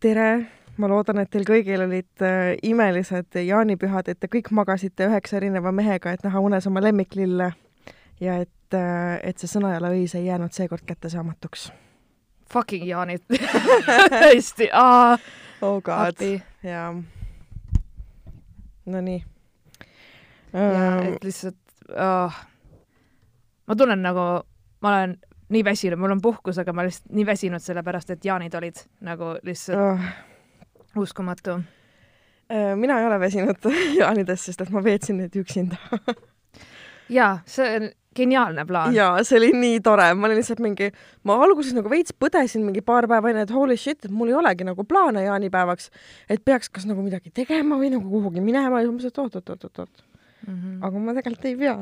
tere, ma loodan, et teil kõigil olid äh, imelised jaanipühad, et te kõik magasite üheksa erineva mehega, et näha unes oma lemmiklille ja et äh,, et see sõna ja lõis ei jäänud seekord kättesaamatuks. Fucking jaanid tõesti, aa. oh god, jaa. Nonii. ja et lihtsalt oh. ma tunnen nagu, ma olen nii väsinud, mul on puhkus, aga ma lihtsalt nii väsinud sellepärast, et jaanid olid nagu lihtsalt Oh. uskumatu. Äh, mina ei ole väsinud jaanidest, sest et ma veetsin neid üksinda jaa, see on geniaalne plaan. jaa, see oli nii tore, ma olin lihtsalt mingi, ma alguses nagu veits põdesin mingi paar päeva enne, et holy shit, et mul ei olegi nagu plaane jaanipäevaks, et peaks kas nagu midagi tegema või nagu kuhugi minema ja siis ma mõtlesin, et oot-oot-oot-oot, Mm -hmm. aga ma tegelikult ei pea.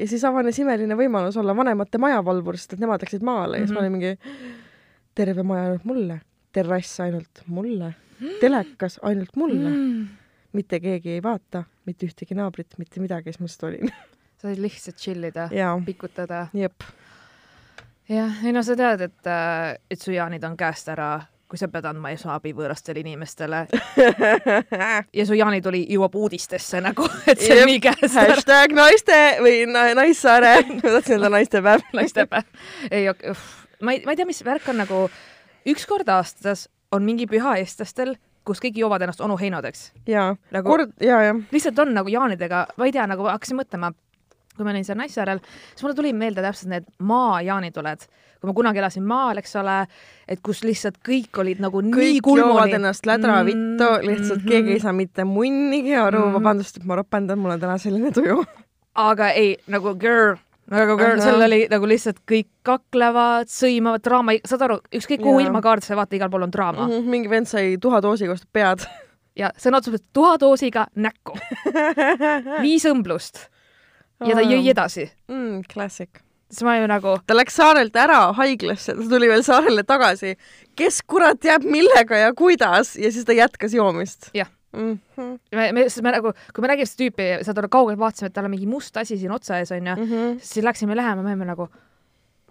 Ja siis avanes imeline võimalus olla vanemate majavalvur, sest et nemad läksid maale ja siis ma Mhm. olin mingi, terve maja ainult mulle, terrass ainult mulle, telekas ainult mulle mm., Mm. mitte keegi ei vaata, mitte ühtegi naabrit, mitte midagi, siis ma lihtsalt olin. sa said lihtsalt chill ida, jaa, pikutada. jah, ei no sa tead, et, et su jaanid on käest ära, kui sa pead andma esmaabi võõrastele inimestele ja su jaanituli jõuab uudistesse nagu, et see Jep. on nii käest ära. hashtag naiste või na, Naissaare, ma tahtsin öelda naistepäev. naistepäev. ei, ma ei, ma ei tea, mis värk on nagu üks kord aastas on mingi püha eestlastel, kus kõik joovad ennast onu heinadeks. jaa, nagu kord, jaa, jah. lihtsalt on nagu jaanidega, ma ei tea, nagu hakkasin mõtlema, kui ma olin seal Naissaarel, siis mulle tuli meelde täpselt need maajaanituled, kui ma kunagi elasin maal, eks ole, et kus lihtsalt kõik olid nagu nii kõik kulmuni joovad ennast lädra vittu, lihtsalt Mhm. keegi ei saa mitte munnigi aru Mhm., vabandust, et ma ropendan, mul on täna selline tuju. aga ei, nagu girl, nagu girl, Ahah. seal oli nagu lihtsalt kõik kaklevad, sõimavad, draama, saad aru, ükskõik kuhu Jaa. ilma kaardisse vaata, igal pool on draama mm. -hmm. mingi vend sai tuhadoosiga vastu pead. ja sõna otseses mõttes tuhadoosiga näkku, viis õmblust ja ta jõi edasi. mm,. Classic. siis ma ju nagu, ta läks saarelt ära haiglasse, ta tuli veel saarele tagasi. kes kurat teab millega ja kuidas ja siis ta jätkas joomist Jah. mm. -hmm. me, me, siis me nagu, kui me nägime seda tüüpi, saad aru, kaugelt vaatasime, et tal on mingi must asi siin otsa ees onju mm, Mm -hmm. siis läksime lähema, me olime nagu,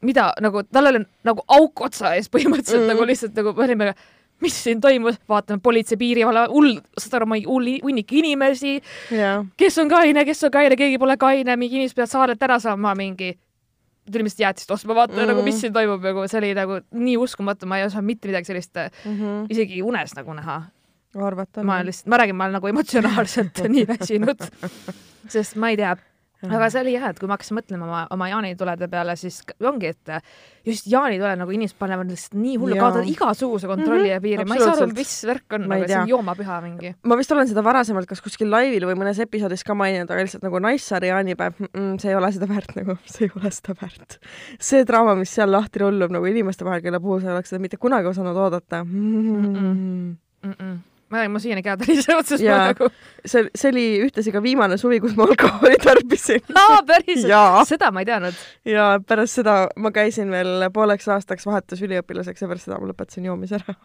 mida nagu, tal oli nagu auk otsa ees põhimõtteliselt mm. Mhm. nagu lihtsalt nagu me olime, mis siin toimus, vaatame politsei piirivalve, hull, saad aru, mingi hull hunnik inimesi, jaa. kes on kaine, kes on kaine, keegi pole kaine, mingi inimesed peavad saarelt ära saama, mingi tulime lihtsalt jäätist ostma, vaata mm. Mhm. nagu, mis siin toimub nagu see oli nagu nii uskumatu, ma ei osanud mitte midagi sellist äh, Mhm. isegi unes nagu näha. arvata ma lihtsalt, ma räägin, ma olen nagu emotsionaalselt nii väsinud, sest ma ei tea, aga see oli jah, et kui ma hakkasin mõtlema oma, oma jaanitulede peale, siis ongi, et just jaanituled nagu inimesed panevad lihtsalt nii hullu, kaotavad igasuguse kontrolli ja piiri, ma ei saa aru, mis värk on, aga see on joomapüha mingi. ma vist olen seda varasemalt kas kuskil laivil või mõnes episoodis ka maininud, aga lihtsalt nagu Naissaare jaanipäev mm, -mm, see ei ole seda väärt nagu, see ei ole seda väärt. see draama, mis seal lahti rullub nagu inimeste vahel, kelle puhul sa ei oleks seda mitte kunagi osanud oodata mm. Mm -mm. Ma räägin, ma siiani käed välisevad, sest Jaa. ma nagu, see, see oli ühtlasi ka viimane suvi, kus ma alkoholi tarbisin aa päriselt seda ma ei teadnud. ja pärast seda ma käisin veel pooleks aastaks vahetusüliõpilaseks ja pärast seda ma lõpetasin joomise ära.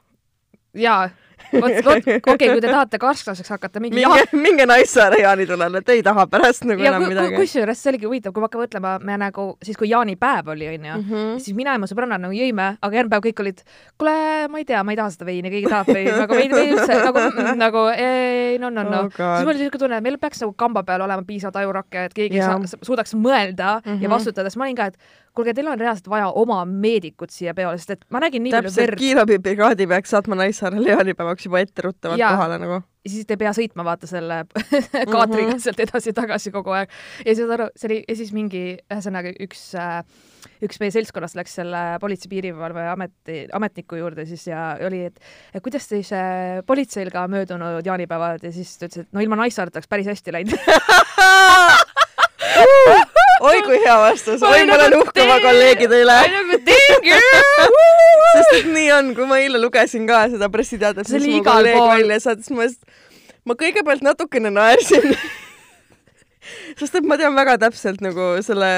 jaa, vot, vot, okei okay,, kui te tahate karsklaseks hakata, mingi jaa minge, minge Naissaare jaanitulele, te ei taha pärast nagu ja enam ku- ku- midagi. kusjuures see oligi huvitav, kui ma hakkan mõtlema, me nagu siis, kui jaanipäev oli, onju, Mhm. siis mina ja mu sõbrannad nagu jõime, aga järgmine päev kõik olid, kuule, ma ei tea, ma ei taha seda veini, keegi tahab või nagu veidi, veidi üldse nagu nagu ei no no no Oh siis mul oli siuke tunne, et meil peaks nagu kamba peal olema piisavalt ajurakke, et keegi Jaa. sa, suudaks mõelda mm -hmm. ja Mhm. vastutada, siis ma olin ka, et kuulge, teil on reaalselt vaja oma meedikut siia peole, sest et ma nägin nii palju täpselt, verd kiirabibrigaadi peaks saatma Naissaarele jaanipäevaks juba etteruttavalt Jaa. kohale nagu. ja siis te ei pea sõitma vaata selle kaatriga Mhm. sealt edasi-tagasi kogu aeg ja saad aru, see oli ja siis mingi ühesõnaga üks äh, üks meie seltskonnast läks selle politsei piirivalve ameti ametniku juurde siis ja oli, et kuidas siis äh, politseil ka möödunud jaanipäevad ja siis ta ütles, et no ilma Naissaareta oleks päris hästi läinud. oi kui hea vastus, oi ma olen uhke oma kolleegide üle. Sest et nii on, kui ma eile lugesin ka seda pressiteadet, mis mu kolleeg välja saatis, ma just, ma kõigepealt natukene naersin. sest et ma tean väga täpselt nagu selle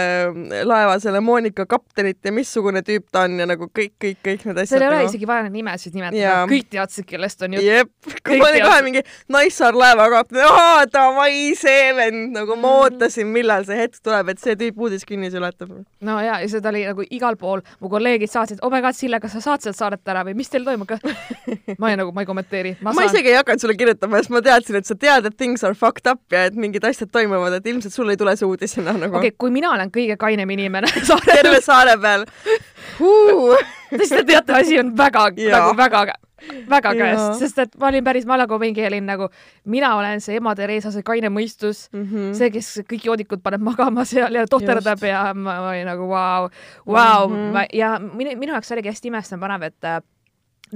laeva selle Monika kaptenit ja missugune tüüp ta on ja nagu kõik, kõik, kõik need asjad. seal ei ole nagu... isegi vaja neid nimesid nimetada Jaa. kõik teadsid, kellest on jutt. jep, kui ma olin kohe mingi Naissaar laevakapten, aa davai, see vend, nagu ma ootasin, millal see hetk tuleb, et see tüüp uudiskünnis ületab. no ja, ja seda oli nagu igal pool, mu kolleegid saatsid, oh my god, Sille, kas sa saad sealt saadet ära või mis teil toimub ka? ma ei nagu, ma ei kommenteeri. ma, ma isegi ei hakanud sulle kirjutama, sest ma teadsin, et sa tead, et things are fucked up ja et mingid asjad toimuvad, et ilmselt sul ei tule see uudisena nagu. okei okay,, kui mina olen kõige kainem inimene saarel terve saare peal te teate, asi on väga, nagu väga väga käes, sest et ma olin päris, ma nagu mingi olin nagu, mina olen see ema Theresa, see kaine mõistus mm, -hmm. see, kes kõik joodikud paneb magama seal ja tohterdab Just. ja ma, ma olin nagu vau, vau, mhm. ja minu, minu jaoks oligi hästi imestamapanev, et äh,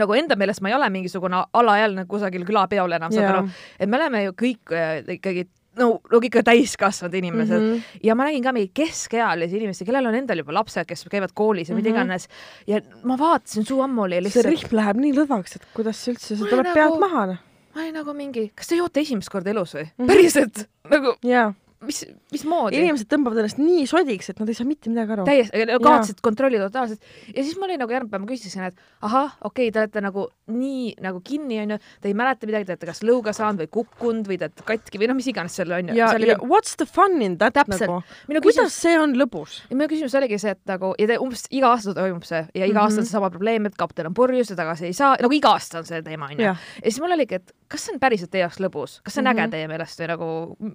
nagu enda meelest ma ei ole mingisugune alaealine kusagil külapeol enam, saad aru, et me oleme ju kõik äh, ikkagi no, no ikka täiskasvanud inimesed mm -hmm. ja ma nägin ka mingeid keskealisi inimesi, kellel on endal juba lapsed, kes käivad koolis ja mida mm -hmm. iganes ja ma vaatasin, suu ammu oli lihtsalt. see rihm läheb nii lõdvaks, et kuidas üldse, see tuleb nagu... pealt maha. Noh. ma olin nagu mingi, kas te joote esimest korda elus või mm? -hmm. päriselt nagu yeah mis, mismoodi? inimesed tõmbavad ennast nii sodiks, et nad ei saa mitte midagi aru. täiesti, kaotasid kontrolli totaalselt ja siis ma olin nagu järgmine päev, ma küsisin, et ahah, okei okay,, te olete nagu nii nagu kinni, onju, te ei mäleta midagi, te olete kas lõuga saanud või kukkunud või te olete katki või no mis iganes seal onju. ja, ja oli... what's the fun in that Täpselt. nagu? kuidas küsimus... see on lõbus? ja minu küsimus oligi see, et nagu ja te umbes iga aasta toimub see ja iga mm -hmm. aasta on seesama probleem, et kapten on purjus ja tagasi ei saa, nagu iga aasta on see teema onju. ja siis mul oligi, et kas see on päriselt teie jaoks lõbus, kas see on mm -hmm. äge teie meelest või nagu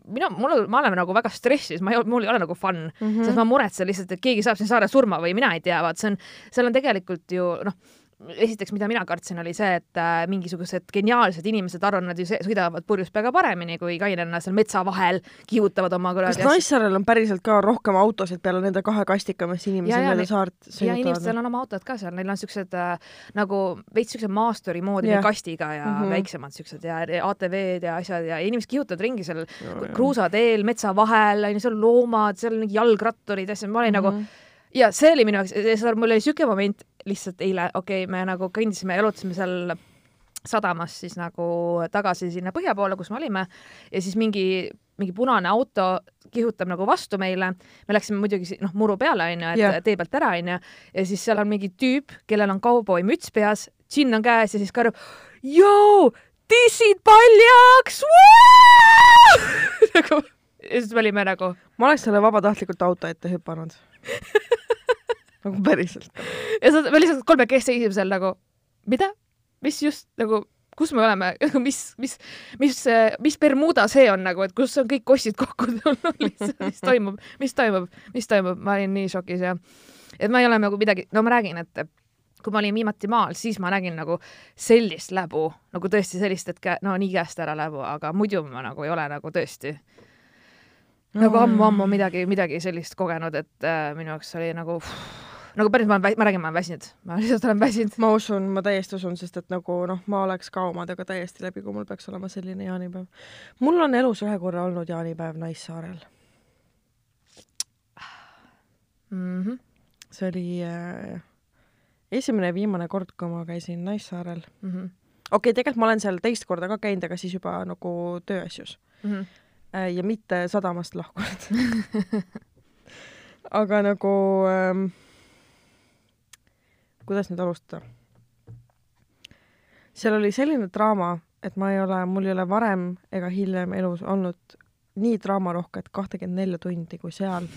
mina, mul, ma olen nagu väga stressis, ma ei, mul ei ole nagu fun mm, -hmm. sest ma muretsen lihtsalt, et keegi saab siin saarel surma või mina ei tea, vaat see on, seal on tegelikult ju noh esiteks, mida mina kartsin, oli see, et äh, mingisugused geniaalsed inimesed, arvan, nad ju sõidavad purjus peaga paremini kui kainena seal metsa vahel, kihutavad oma kuradi kas Naissaarel on päriselt ka rohkem autosid peale nende kahe kastika, mis inimesed mööda saart sõidutavad? ja inimestel on oma autod ka seal, neil on siuksed äh, nagu veits siukse maasturi moodi yeah. kastiga ja mm -hmm. väiksemad siuksed ja ATV-d ja asjad ja inimesed kihutavad ringi seal kruusateel, metsa vahel, onju, seal loomad, seal mingi jalgratturid, asjad, ma olin mm -hmm. nagu mhm ja see oli minu jaoks, mul oli siuke moment lihtsalt eile, okei okay,, me nagu kõndisime, jalutasime seal sadamas siis nagu tagasi sinna põhja poole, kus me olime ja siis mingi, mingi punane auto kihutab nagu vastu meile. me läksime muidugi noh, muru peale onju, et yeah. tee pealt ära onju ja siis seal on mingi tüüp, kellel on kauboimüts peas, džinn on käes ja siis karjub, joo, tissid paljaks nagu ja siis me olime nagu. ma oleks selle vabatahtlikult auto ette hüpanud nagu päriselt. ja sa, me lihtsalt kolmekesi seisime seal nagu, mida, mis just nagu, kus me oleme, nagu mis, mis, mis, mis Bermuda see on nagu, et kus on kõik kossid kokku tulnud? Lihtsalt, mis toimub, mis toimub, mis toimub, ma olin nii šokis ja et ma ei ole nagu midagi, no ma räägin, et kui ma olin viimati maal, siis ma nägin nagu sellist läbu, nagu tõesti sellist, et kä-, no nii käest ära läbu, aga muidu ma nagu ei ole nagu tõesti nagu ammu-ammu midagi, midagi sellist kogenud, et äh, minu jaoks oli nagu pff, nagu päris, ma olen, ma räägin, ma olen väsinud, ma lihtsalt olen väsinud. ma usun, ma täiesti usun, sest et nagu noh, ma oleks ka omadega täiesti läbi, kui mul peaks olema selline jaanipäev. mul on elus ühe korra olnud jaanipäev Naissaarel mm. -hmm. see oli äh, esimene ja viimane kord, kui ma käisin Naissaarel mm. -hmm. okei okay,, tegelikult ma olen seal teist korda ka käinud, aga siis juba nagu tööasjus mm. -hmm. ja mitte sadamast lahkunud aga nagu ähm, kuidas nüüd alustada? seal oli selline draama, et ma ei ole, mul ei ole varem ega hiljem elus olnud nii draamarohket kahtekümmend nelja tundi kui seal.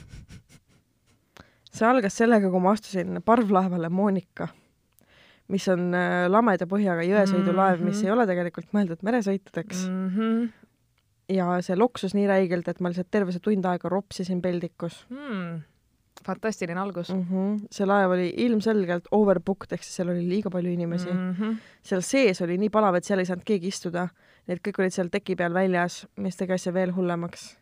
see algas sellega, kui ma astusin parvlaevale Monika, mis on äh, lameda põhjaga jõesõidulaev mm, -hmm. mis ei ole tegelikult mõeldud meresõitudeks mm. -hmm. ja see loksus nii räigelt, et ma lihtsalt terve see tund aega ropsisin peldikus mm fantastiline algus mm. -hmm. see laev oli ilmselgelt overbooked, ehk siis seal oli liiga palju inimesi mm. -hmm. seal sees oli nii palav, et seal ei saanud keegi istuda. Need kõik olid seal teki peal väljas, mis tegi asja veel hullemaks.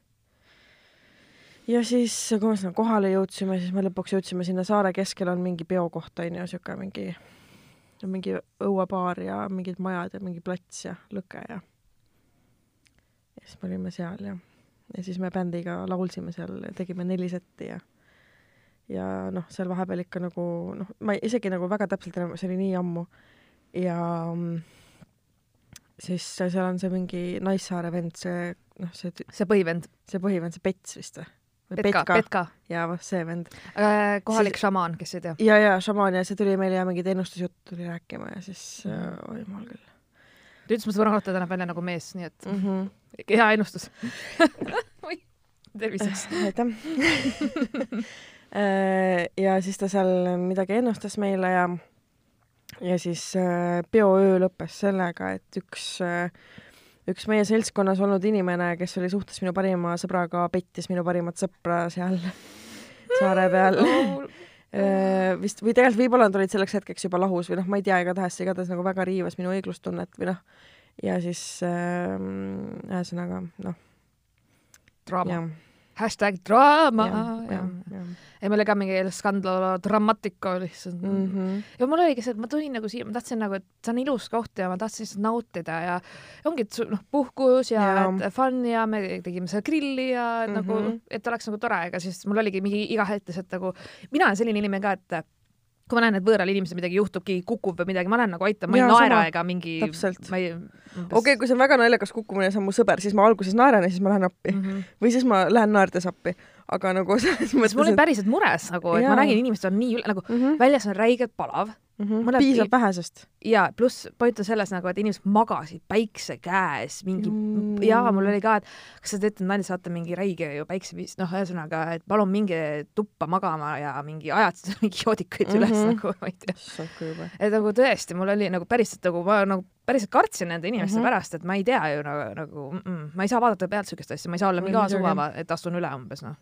ja siis, kui me sinna kohale jõudsime, siis me lõpuks jõudsime sinna saare keskel on mingi peokoht, on ju, siuke mingi, mingi õuebaar ja mingid majad ja mingi plats ja lõke ja. ja siis me olime seal ja, ja siis me bändiga laulsime seal, tegime neli setti ja ja noh, seal vahepeal ikka nagu noh, ma isegi nagu väga täpselt enam, see oli nii ammu ja siis seal on see mingi Naissaare vend, see noh, see, see põhivend, see põhivend, see Pets vist või? või Petka, Petka, jaa, vah, see vend. kohalik Siis- šamaan, kes ei tea. ja, ja šamaan ja see tuli meile ja mingit ennustusjuttu tuli rääkima ja siis äh, oi jumal küll ta ütles, et mu rahatajad näeb välja nagu mees, nii et mm. -hmm. hea ennustus. oi, terviseks. aitäh. ja siis ta seal midagi ennustas meile ja ja siis äh, peoöö lõppes sellega, et üks äh, üks meie seltskonnas olnud inimene, kes oli suhtes minu parima sõbraga, pettis minu parimat sõpra seal saare peal. vist või tegelikult võib-olla nad olid selleks hetkeks juba lahus või noh, ma ei tea, igatahes see igatahes nagu väga riivas minu õiglustunnet või noh, ja siis äh, ühesõnaga noh, draama. hashtag draama. jah, jah, jah. Ja meil oli ka mingi skandal dramatika lihtsalt mm. -hmm. Ja mul oligi see, et ma tulin nagu siia, ma tahtsin nagu, et see on ilus koht ja ma tahtsin lihtsalt nautida ja ongi, et noh, puhkus ja, ja. fun ja me tegime seda grilli ja mm -hmm. nagu Mhm., et oleks nagu tore, ega siis mul oligi mingi iga hetk lihtsalt nagu, mina olen selline inimene ka, et kui ma näen, et võõral inimesel midagi juhtub, keegi kukub või midagi, ma lähen nagu aitan, ma ei naera ega mingi, Täpselt. okei kui see on väga naljakas kukkumine, see on mu sõber, siis ma alguses naeran ja siis ma lähen appi mm. -hmm. või siis ma lähen naerdes appi. Aga nagu selles ma mõttes, olin et päriselt mures nagu, et ma nägin, inimesed on nii üle, nagu mm -hmm. väljas on räigelt palav mm -hmm. mõned- piisab vähesest. ja pluss point on selles nagu, et inimesed magasid päikse käes mingi Mm. ja mul oli ka, et kas te teete nalja, saate mingi räige ju päikseviis, noh, ühesõnaga, et palun minge tuppa magama ja mingi ajate mingi joodikuid mm -hmm. üles nagu, ma ei tea. et nagu tõesti, mul oli nagu päriselt nagu ma nagu päriselt kartsin nende inimeste mm. -hmm. pärast, et ma ei tea ju nagu, nagu mm ma ei saa vaadata pealt siukest asja, ma ei saa olla mingi kaasuvaba, et astun üle umbes noh.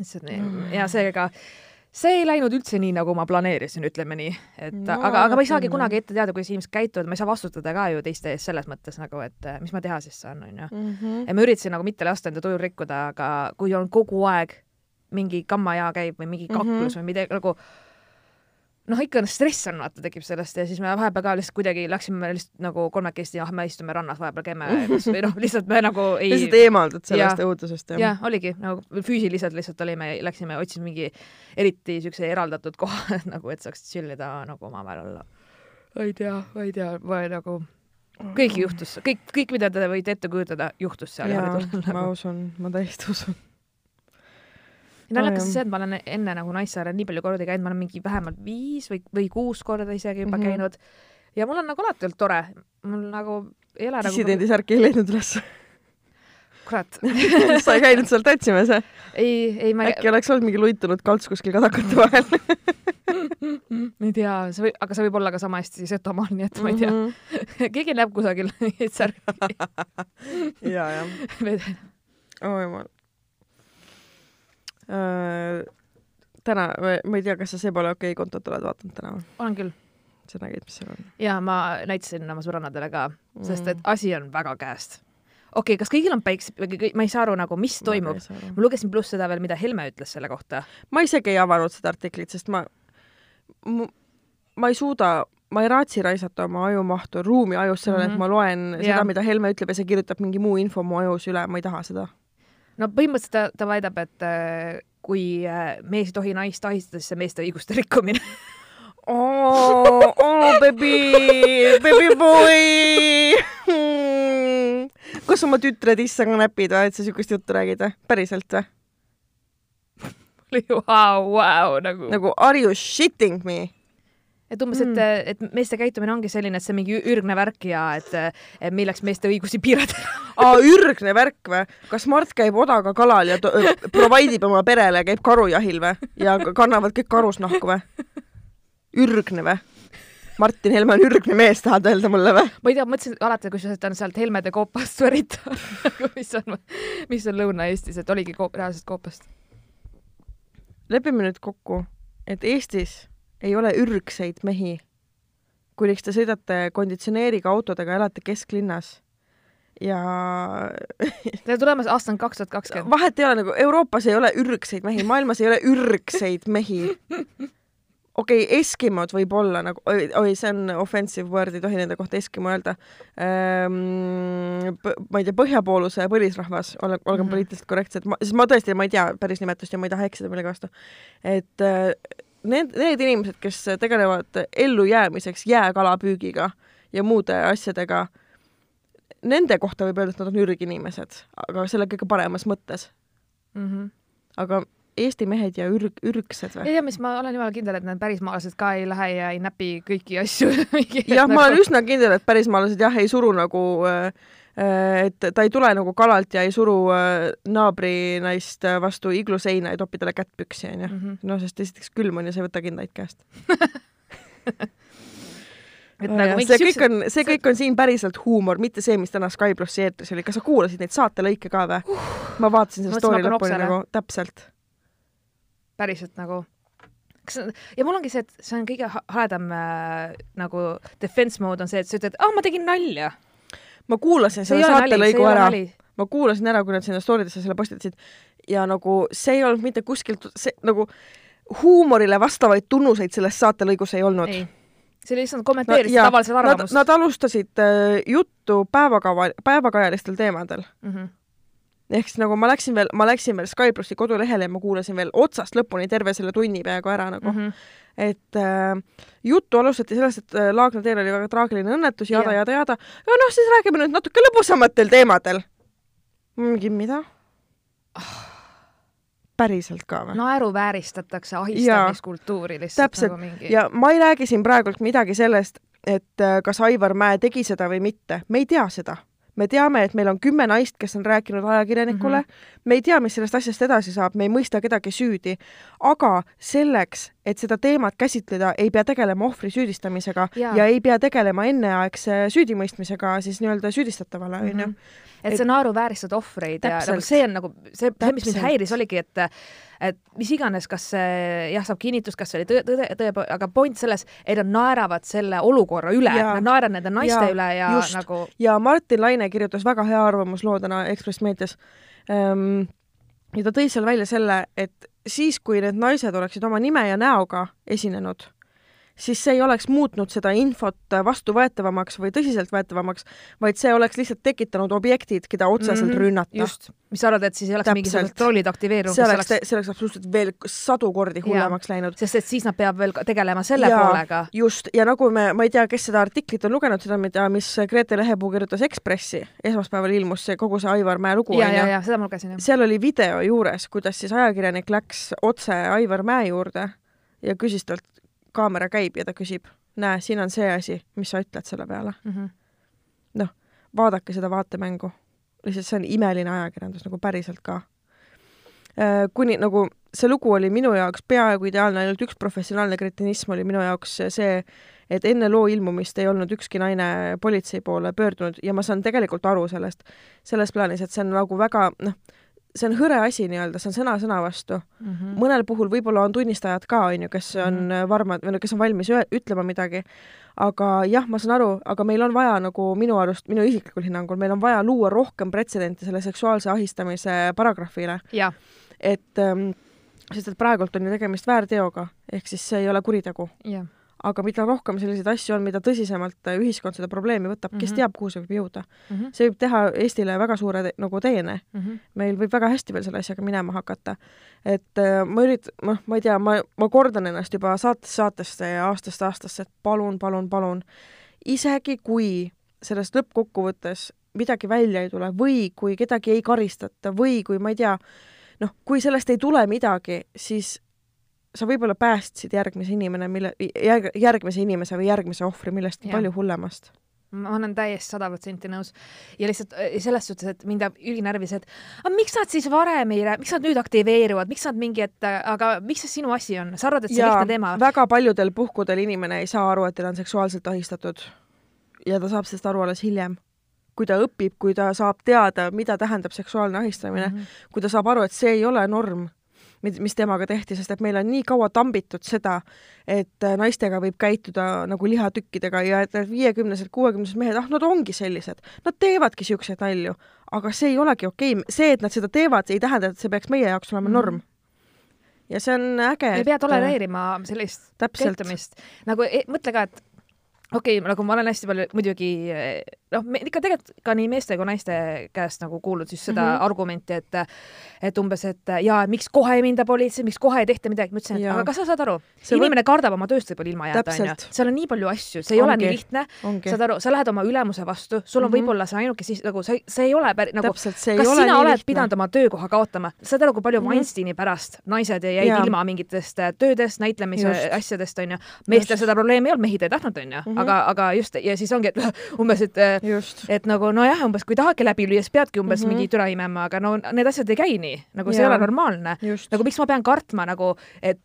Mm. ja seega see ei läinud üldse nii, nagu ma planeerisin, ütleme nii, et No, aga, aga ma ei saagi kunagi ette teada, kuidas inimesed käituvad, ma ei saa vastutada ka ju teiste ees selles mõttes nagu, et eh, mis ma teha siis saan, onju. Mhm. ja ma üritasin nagu mitte lasta enda tuju rikkuda, aga kui on kogu aeg mingi kammajaa käib või mingi kaklus mm. -hmm. või midagi nagu noh, ikka stress on, vaata, tekib sellest ja siis me vahepeal ka lihtsalt kuidagi läksime lihtsalt nagu kolmekesti, ah, me istume rannas, vahepeal käime või noh, lihtsalt me nagu ei lihtsalt eemaldud sellest õudusest jah, oligi nagu füüsiliselt lihtsalt olime, läksime, otsisime mingi eriti siukse eraldatud koha nagu, et saaks chill ida nagu omavahel olla. ma ei tea, ma ei tea, ma nagu kõik juhtus, kõik, kõik, mida te võite ette kujutada, juhtus seal jaa, ma usun, ma täiesti usun. Naljakas on see, et ma olen enne nagu Naissaarel nii palju kordi käinud, ma olen mingi vähemalt viis või, või kuus korda isegi juba mm. -hmm. käinud ja mul on nagu alati olnud tore, mul nagu ei ole nagu dissidendi särki ei leidnud üles. kurat, sa ei käinud seal tatsimas, jah? ei, ei ma äkki oleks olnud mingi luitunud kalts kuskil kadakate vahel? ma ei tea, see võib, aga see võib olla ka sama hästi Setomaal, nii et ma ei tea, Mhm. keegi näeb kusagil neid särki. ja, jah. oo jumal. täna, ma ei tea, kas sa see pole okei kontot oled vaadanud täna olen küll sa nägid, mis seal on? ja ma näitasin oma sõbrannadele ka, sest Mm. et asi on väga käest. okei okay,, kas kõigil on päikse, ma ei saa aru nagu, mis toimub. ma lugesin pluss seda veel, mida Helme ütles selle kohta. ma isegi ei avanud seda artiklit, sest ma, ma, ma ei suuda, ma ei raatsi raisata oma ajumahtu, ruumi ajus sellele mm, -hmm. et Mhm. ma loen Jaa. seda, mida Helme ütleb ja see kirjutab mingi muu info mu ajus üle, ma ei taha seda. No põhimõtteliselt ta, ta väidab, et äh, kui äh, mees ei tohi naist ahistada, siis see meeste õiguste rikkumine. oo, oo baby, baby boy. kas oma tütre tissa ka näpid või, et sa siukest juttu räägid või? päriselt või? Vau, vau, nagu, nagu.... nagu are you shitting me? Et umbes mm., et, et meeste käitumine ongi selline, et see mingi ürgne värk ja et, et milleks meeste õigusi piirata. aa, ürgne värk või? kas Mart käib odaga kalal ja to- provide ib oma perele, käib karujahil või? ja kannavad kõik karusnahku või? ürgne või? Martin Helme on ürgne mees, tahad öelda mulle või? ma ei tea, mõtlesin alati, kusjuures ta on sealt Helmede koopast pärit mis on, mis on Lõuna-Eestis, et oligi koop, reaalsest koopast. lepime nüüd kokku, et Eestis ei ole ürgseid mehi. kuniks te sõidate konditsioneeriga autodega, elate kesklinnas ja Teil tulemas aasta on kaks tuhat kakskümmend. vahet ei ole nagu Euroopas ei ole ürgseid mehi, maailmas ei ole ürgseid mehi. okei okay,, eskimod võib-olla nagu, oi, see on offensive word, ei tohi nende kohta eskimo öelda ehm,. ma ei tea, põhjapooluse põlisrahvas, ole, olgem mm. -hmm. poliitiliselt korrektsed, ma, sest ma tõesti, ma ei tea päris nimetust ja ma ei taha eksida millegi vastu. et äh, need, need inimesed, kes tegelevad ellujäämiseks jääkalapüügiga ja muude asjadega nende kohta võib öelda, et nad on ürginimesed, aga selle kõige paremas mõttes. mm. -hmm. aga Eesti mehed ja ürg, ürgsed või? ei tea, mis ma olen jumala kindel, et need pärismaalased ka ei lähe ja ei näpi kõiki asju jah, ma olen üsna kindel, et pärismaalased jah, ei suru nagu äh, äh, et ta ei tule nagu kalalt ja ei suru äh, naabrinaist vastu igluseina ja topi talle kätt püksi, onju. Mhm. no sest esiteks külm on ja sa ei võta kindaid käest. et Ja, nagu see kõik on, see kõik on siin päriselt huumor, mitte see, mis täna Sky plussi eetris oli. kas sa kuulasid neid saatelõike ka või uh,? ma vaatasin selle story lõpuni nagu täpselt. päriselt nagu kas ja mul ongi see, et see on kõige ha- haledam äh, nagu defense mode on see, et sa ütled, ah ma tegin nalja. Ma kuulasin selle saatelõigu ära, ma kuulasin ära, kui nad sinna story desse selle postitasid ja nagu see ei olnud mitte kuskilt, see nagu huumorile vastavaid tunnuseid selles saatelõigus ei olnud. ei, see lihtsalt kommenteeris jaa, tavaliselt arvamust nad alustasid äh, juttu päevakava, päevakajalistel teemadel. mm. -hmm. Ehk siis nagu ma läksin veel, ma läksin veel Sky plussi kodulehele ja ma kuulasin veel otsast lõpuni terve selle tunni peaaegu ära nagu mm. Mm -hmm. et äh, juttu alustati sellest, et äh, Laagna teel oli väga traagiline õnnetus, jada, Jah. jada, jada. ja noh, siis räägime nüüd natuke lõbusamatel teemadel. mingi mida? päriselt ka või? naeruvääristatakse ahistamiskultuuri lihtsalt täpselt. nagu mingi ja ma ei räägi siin praegult midagi sellest, et äh, kas Aivar Mäe tegi seda või mitte, me ei tea seda. Me teame, et meil on kümme naist, kes on rääkinud ajakirjanikule mm, -hmm. me ei tea, mis sellest asjast edasi saab, me ei mõista kedagi süüdi, aga selleks, et seda teemat käsitleda, ei pea tegelema ohvri süüdistamisega ja, ja ei pea tegelema enneaegse süüdimõistmisega siis nii-öelda süüdistatavale, onju. Mhm. et sa naeruvääristad ohvreid ja nagu see on nagu see, see, mis mind häiris, oligi, et et mis iganes, kas see jah, saab kinnitust, kas see oli tõe, tõde, tõe, aga point selles, et nad naeravad selle olukorra üle, nad naeravad nende naiste Jaa, üle ja just. nagu ja Martin Laine kirjutas väga hea arvamusloo täna Ekspress Meedias ähm, ja ta tõi seal välja selle, et siis, kui need naised oleksid oma nime ja näoga esinenud, siis see ei oleks muutnud seda infot vastuvõetavamaks või tõsiseltvõetavamaks, vaid see oleks lihtsalt tekitanud objektid, keda otseselt mm -hmm, rünnata. just, mis sa arvad, et siis ei oleks mingisugused trollid aktiveerunud, see oleks, see oleks absoluutselt veel sadu kordi hullemaks läinud. sest et siis nad peavad veel tegelema selle Jaa, poolega. just, ja nagu me, ma ei tea, kes seda artiklit on lugenud, seda, mida, mis Grete Lehepuu kirjutas Ekspressi, esmaspäeval ilmus see kogu see Aivar Mäe lugu, ja, ja, ja seda ma lugesin jah. seal oli video juures, kuidas siis ajakirjanik läks otse Aivar Mäe juurde ja küsis talt, kaamera käib ja ta küsib, näe, siin on see asi, mis sa ütled selle peale. Mm -hmm. vaadake seda vaatemängu. lihtsalt see on imeline ajakirjandus nagu päriselt ka. kuni nagu see lugu oli minu jaoks peaaegu ideaalne, ainult üks professionaalne kretinism oli minu jaoks see, et enne loo ilmumist ei olnud ükski naine politsei poole pöördunud ja ma saan tegelikult aru sellest, selles plaanis, et see on nagu väga noh, see on hõre asi nii-öelda, see on sõna sõna vastu Mm -hmm. mõnel puhul võib-olla on tunnistajad ka, on ju, kes on Mhm. varmad või no kes on valmis ütlema midagi, aga jah, ma saan aru, aga meil on vaja nagu minu arust, minu isiklikul hinnangul, meil on vaja luua rohkem pretsedente selle seksuaalse ahistamise paragrahvile, et ähm, sest et praegult on ju tegemist väärteoga, ehk siis see ei ole kuritegu. jah. Aga mida rohkem selliseid asju on, mida tõsisemalt äh, ühiskond seda probleemi võtab mm, -hmm. kes Mhm. teab, kuhu see võib jõuda. Mm -hmm. see võib teha Eestile väga suure te nagu teene Mm -hmm. meil võib väga hästi veel selle asjaga minema hakata. et äh, ma ürit-, noh, ma ei tea, ma, ma kordan ennast juba saatest saatesse ja aastast aastasse, et palun, palun, palun, isegi kui sellest lõppkokkuvõttes midagi välja ei tule või kui kedagi ei karistata või kui ma ei tea, noh, kui sellest ei tule midagi, siis sa võib-olla päästsid järgmise inimene, mille, järg, järgmise inimese või järgmise ohvri millestki palju hullemast. ma olen täiesti sada protsenti nõus ja lihtsalt selles suhtes, et mind jääb ülinärvis, et aga miks nad siis varem ei räägi, miks nad nüüd aktiveeruvad, miks nad mingi, et aga miks see sinu asi on, sa arvad, et see on lihtne teema? väga paljudel puhkudel inimene ei saa aru, et teda on seksuaalselt ahistatud. ja ta saab sellest aru alles hiljem. kui ta õpib, kui ta saab teada, mida tähendab seksuaalne ahistamine mm. -hmm. kui ta saab aru, et see ei ole norm, mis temaga tehti, sest et meil on nii kaua tambitud seda, et äh, naistega võib käituda nagu lihatükkidega ja et need viiekümnesed, kuuekümnesed mehed, ah, nad ongi sellised, nad teevadki siukseid nalju, aga see ei olegi okei okay., see, et nad seda teevad, ei tähenda, et see peaks meie jaoks olema Mhm. norm. ja see on äge. ei pea tolereerima sellist Täpselt. käitumist. nagu e, mõtle ka, et okei okay,, nagu ma olen hästi palju muidugi noh, ikka tegelikult ka nii meeste kui naiste käest nagu kuulnud siis seda mm -hmm. argumenti, et et umbes, et jaa, miks kohe ei minda politsei, miks kohe ei tehta midagi, ma ütlesin, et aga kas sa saad aru, inimene või... kardab oma tööst võib-olla ilma jääda, onju. seal on nii palju asju, see ei Ongi. ole nii lihtne, saad aru, sa lähed oma ülemuse vastu, sul on mm -hmm. võib-olla see ainuke siis nagu see, see ei ole päri, nagu, kas sina oled lihtne. pidanud oma töökoha kaotama, saad aru, kui palju mm -hmm. Weinsteini pärast naised jäid ja. ilma mingitest töödest, näitlemise just. asjadest, onju. meestel seda probleemi ei olnud, mehed ei tahtnud, onju, mhm. Aga, aga just ja siis ongi, et umbes, et, et nagu nojah, umbes kui tahadki läbi lüüa, siis peadki umbes mm -hmm. mingi türa imema, aga no need asjad ei käi nii, nagu see ja. ei ole normaalne. nagu miks ma pean kartma nagu, et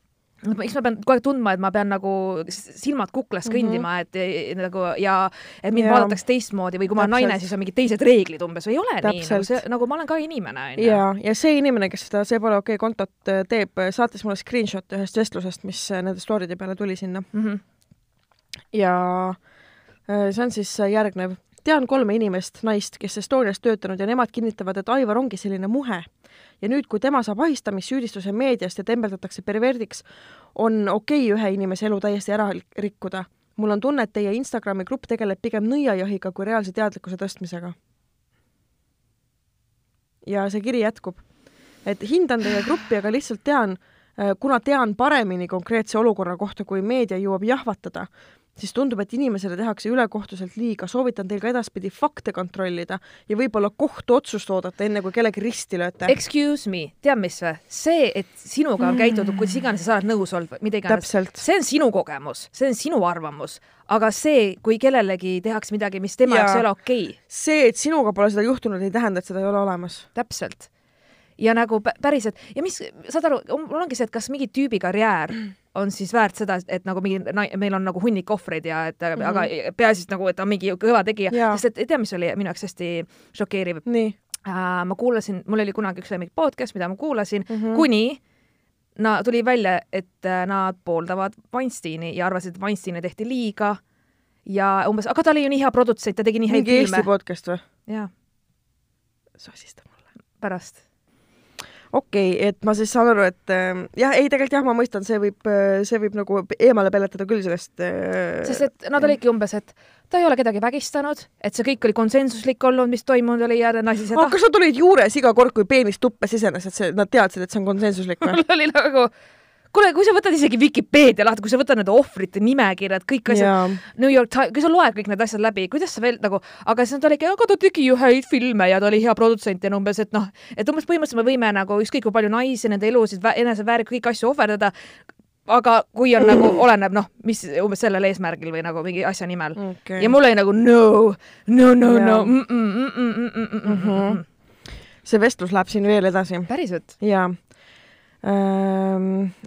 miks ma pean kogu aeg tundma, et ma pean nagu silmad kuklas mm -hmm. kõndima, et nagu ja et mind ja. vaadatakse teistmoodi või kui ma olen naine, siis on mingid teised reeglid umbes või ei ole Täpselt. nii, nagu see, nagu ma olen ka inimene, onju. ja, ja see inimene, kes seda See pole okei okay kontot äh, teeb, saatis mulle screenshot'i ühest vestlusest, mis äh, nende story'de peale tuli sinna mm. -hmm. Ja äh, see on siis järgnev tean kolme inimest, naist, kes Estonias töötanud ja nemad kinnitavad, et Aivar ongi selline muhe. ja nüüd, kui tema saab ahistamissüüdistuse meediast ja tembeldatakse perverdiks, on okei okay ühe inimese elu täiesti ära rikkuda. mul on tunne, et teie Instagrami grupp tegeleb pigem nõiajahiga kui reaalse teadlikkuse tõstmisega. ja see kiri jätkub, et hindan teie gruppi, aga lihtsalt tean, äh, kuna tean paremini konkreetse olukorra kohta, kui meedia jõuab jahvatada, siis tundub, et inimesele tehakse ülekohtuselt liiga, soovitan teil ka edaspidi fakte kontrollida ja võib-olla kohtuotsust oodata, enne kui kellegi risti lööte. Excuse me, tead mis või? see, et sinuga on käitutud, kuidas iganes sa oled nõus olnud mida iganes, see on sinu kogemus, see on sinu arvamus, aga see, kui kellelegi tehakse midagi, mis tema jaoks ei ole okei. Okay.. see, et sinuga pole seda juhtunud, ei tähenda, et seda ei ole olemas. täpselt ja nagu päriselt ja mis, saad aru, mul ongi see, et kas mingi tüübi karjäär on siis väärt seda, et nagu mingi, meil on nagu hunnik ohvreid ja et mm -hmm. aga peaasi, et nagu, et ta on mingi kõva tegija, sest et tea, mis oli minu jaoks hästi šokeeriv? uh,? ma kuulasin, mul oli kunagi üks lemmik podcast, mida ma kuulasin mm, -hmm. kuni no tuli välja, et äh, nad pooldavad Weinsteini ja arvasid, et Weinsteinile tehti liiga ja umbes, aga ta oli ju nii hea produtsent, ta tegi nii häid filme. mingi Eesti podcast või? jaa. sosista mulle. pärast okei okay,, et ma siis saan aru, et äh, jah, ei tegelikult jah, ma mõistan, see võib, äh, see võib nagu eemale peletada küll sellest äh,. sest et nad olidki umbes, et ta ei ole kedagi vägistanud, et see kõik oli konsensuslik olnud, mis toimunud oli ja nasi seda oh,. kas nad olid juures iga kord, kui peenis tuppa sisenes, et see, nad teadsid, et see on konsensuslik või? mul oli nagu kuule, kui sa võtad isegi Vikipeedia lahti, kui sa võtad need ohvrite nimekirjad, kõik asjad yeah., New York Times, kui sa loed kõik need asjad läbi, kuidas sa veel nagu, aga siis nad olidki, aga ta tegi ju häid filme ja ta oli hea produtsent ja umbes, et noh, et umbes põhimõtteliselt me võime nagu ükskõik kui palju naisi, nende elusid, eneseväärika, kõiki asju ohverdada, aga kui on nagu, oleneb noh, mis umbes sellel eesmärgil või nagu mingi asja nimel okay.. ja mul oli nagu no, no, no yeah., no mm, mm, mm, mm, mm, mm, mm. mm, mm, mm. Mhm. see vestlus läheb siin veel edasi. päriselt? jaa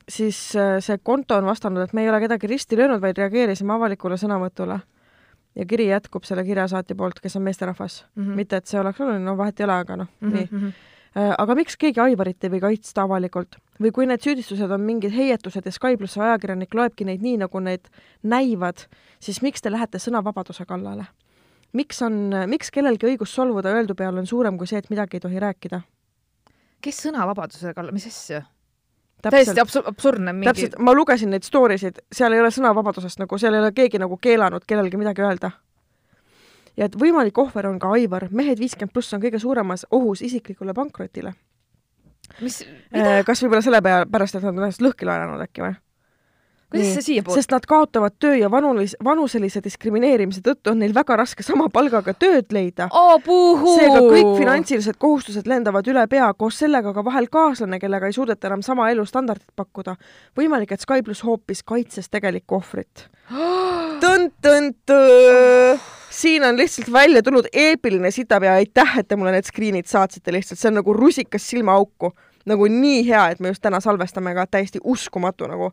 siis äh, see konto on vastanud, et me ei ole kedagi risti löönud, vaid reageerisime avalikule sõnavõtule. ja kiri jätkub selle kirjasaatja poolt, kes on meesterahvas mm. -hmm. mitte, et see oleks oluline, no vahet ei ole, aga noh mm, -hmm. nii. Mhm. Äh, aga miks keegi Aivarit ei või kaitsta avalikult? või kui need süüdistused on mingid heietused ja Sky pluss ajakirjanik loebki neid nii, nagu need näivad, siis miks te lähete sõnavabaduse kallale? miks on, miks kellelgi õigus solvuda öeldu peale on suurem kui see, et midagi ei tohi rääkida? kes sõnavabaduse kallal, mis asja? Täiesti absur-, absurdne mingi täpselt, ma lugesin neid story sid, seal ei ole sõnavabadusest nagu, seal ei ole keegi nagu keelanud kellelgi midagi öelda. ja et võimalik ohver on ka Aivar, mehed viiskümmend pluss on kõige suuremas ohus isiklikule pankrotile. mis, mida? Äh, kas võib-olla selle pea, pärast, et nad on ennast lõhki laenanud äkki või? Kuidas see siiapoole? sest nad kaotavad töö ja vanulis, vanuselise diskrimineerimise tõttu on neil väga raske sama palgaga tööd leida oh,. seega kõik finantsilised kohustused lendavad üle pea, koos sellega ka vahel kaaslane, kellega ei suudeta enam sama elustandardit pakkuda. võimalik, et Sky pluss hoopis kaitses tegelikku ohvrit. tõn-tõn-tõõ siin on lihtsalt välja tulnud eepiline sitapea, aitäh, et te mulle need screen'id saatsite lihtsalt, see on nagu rusikas silmaauku. nagu nii hea, et me just täna salvestame ka, täiesti uskumatu nagu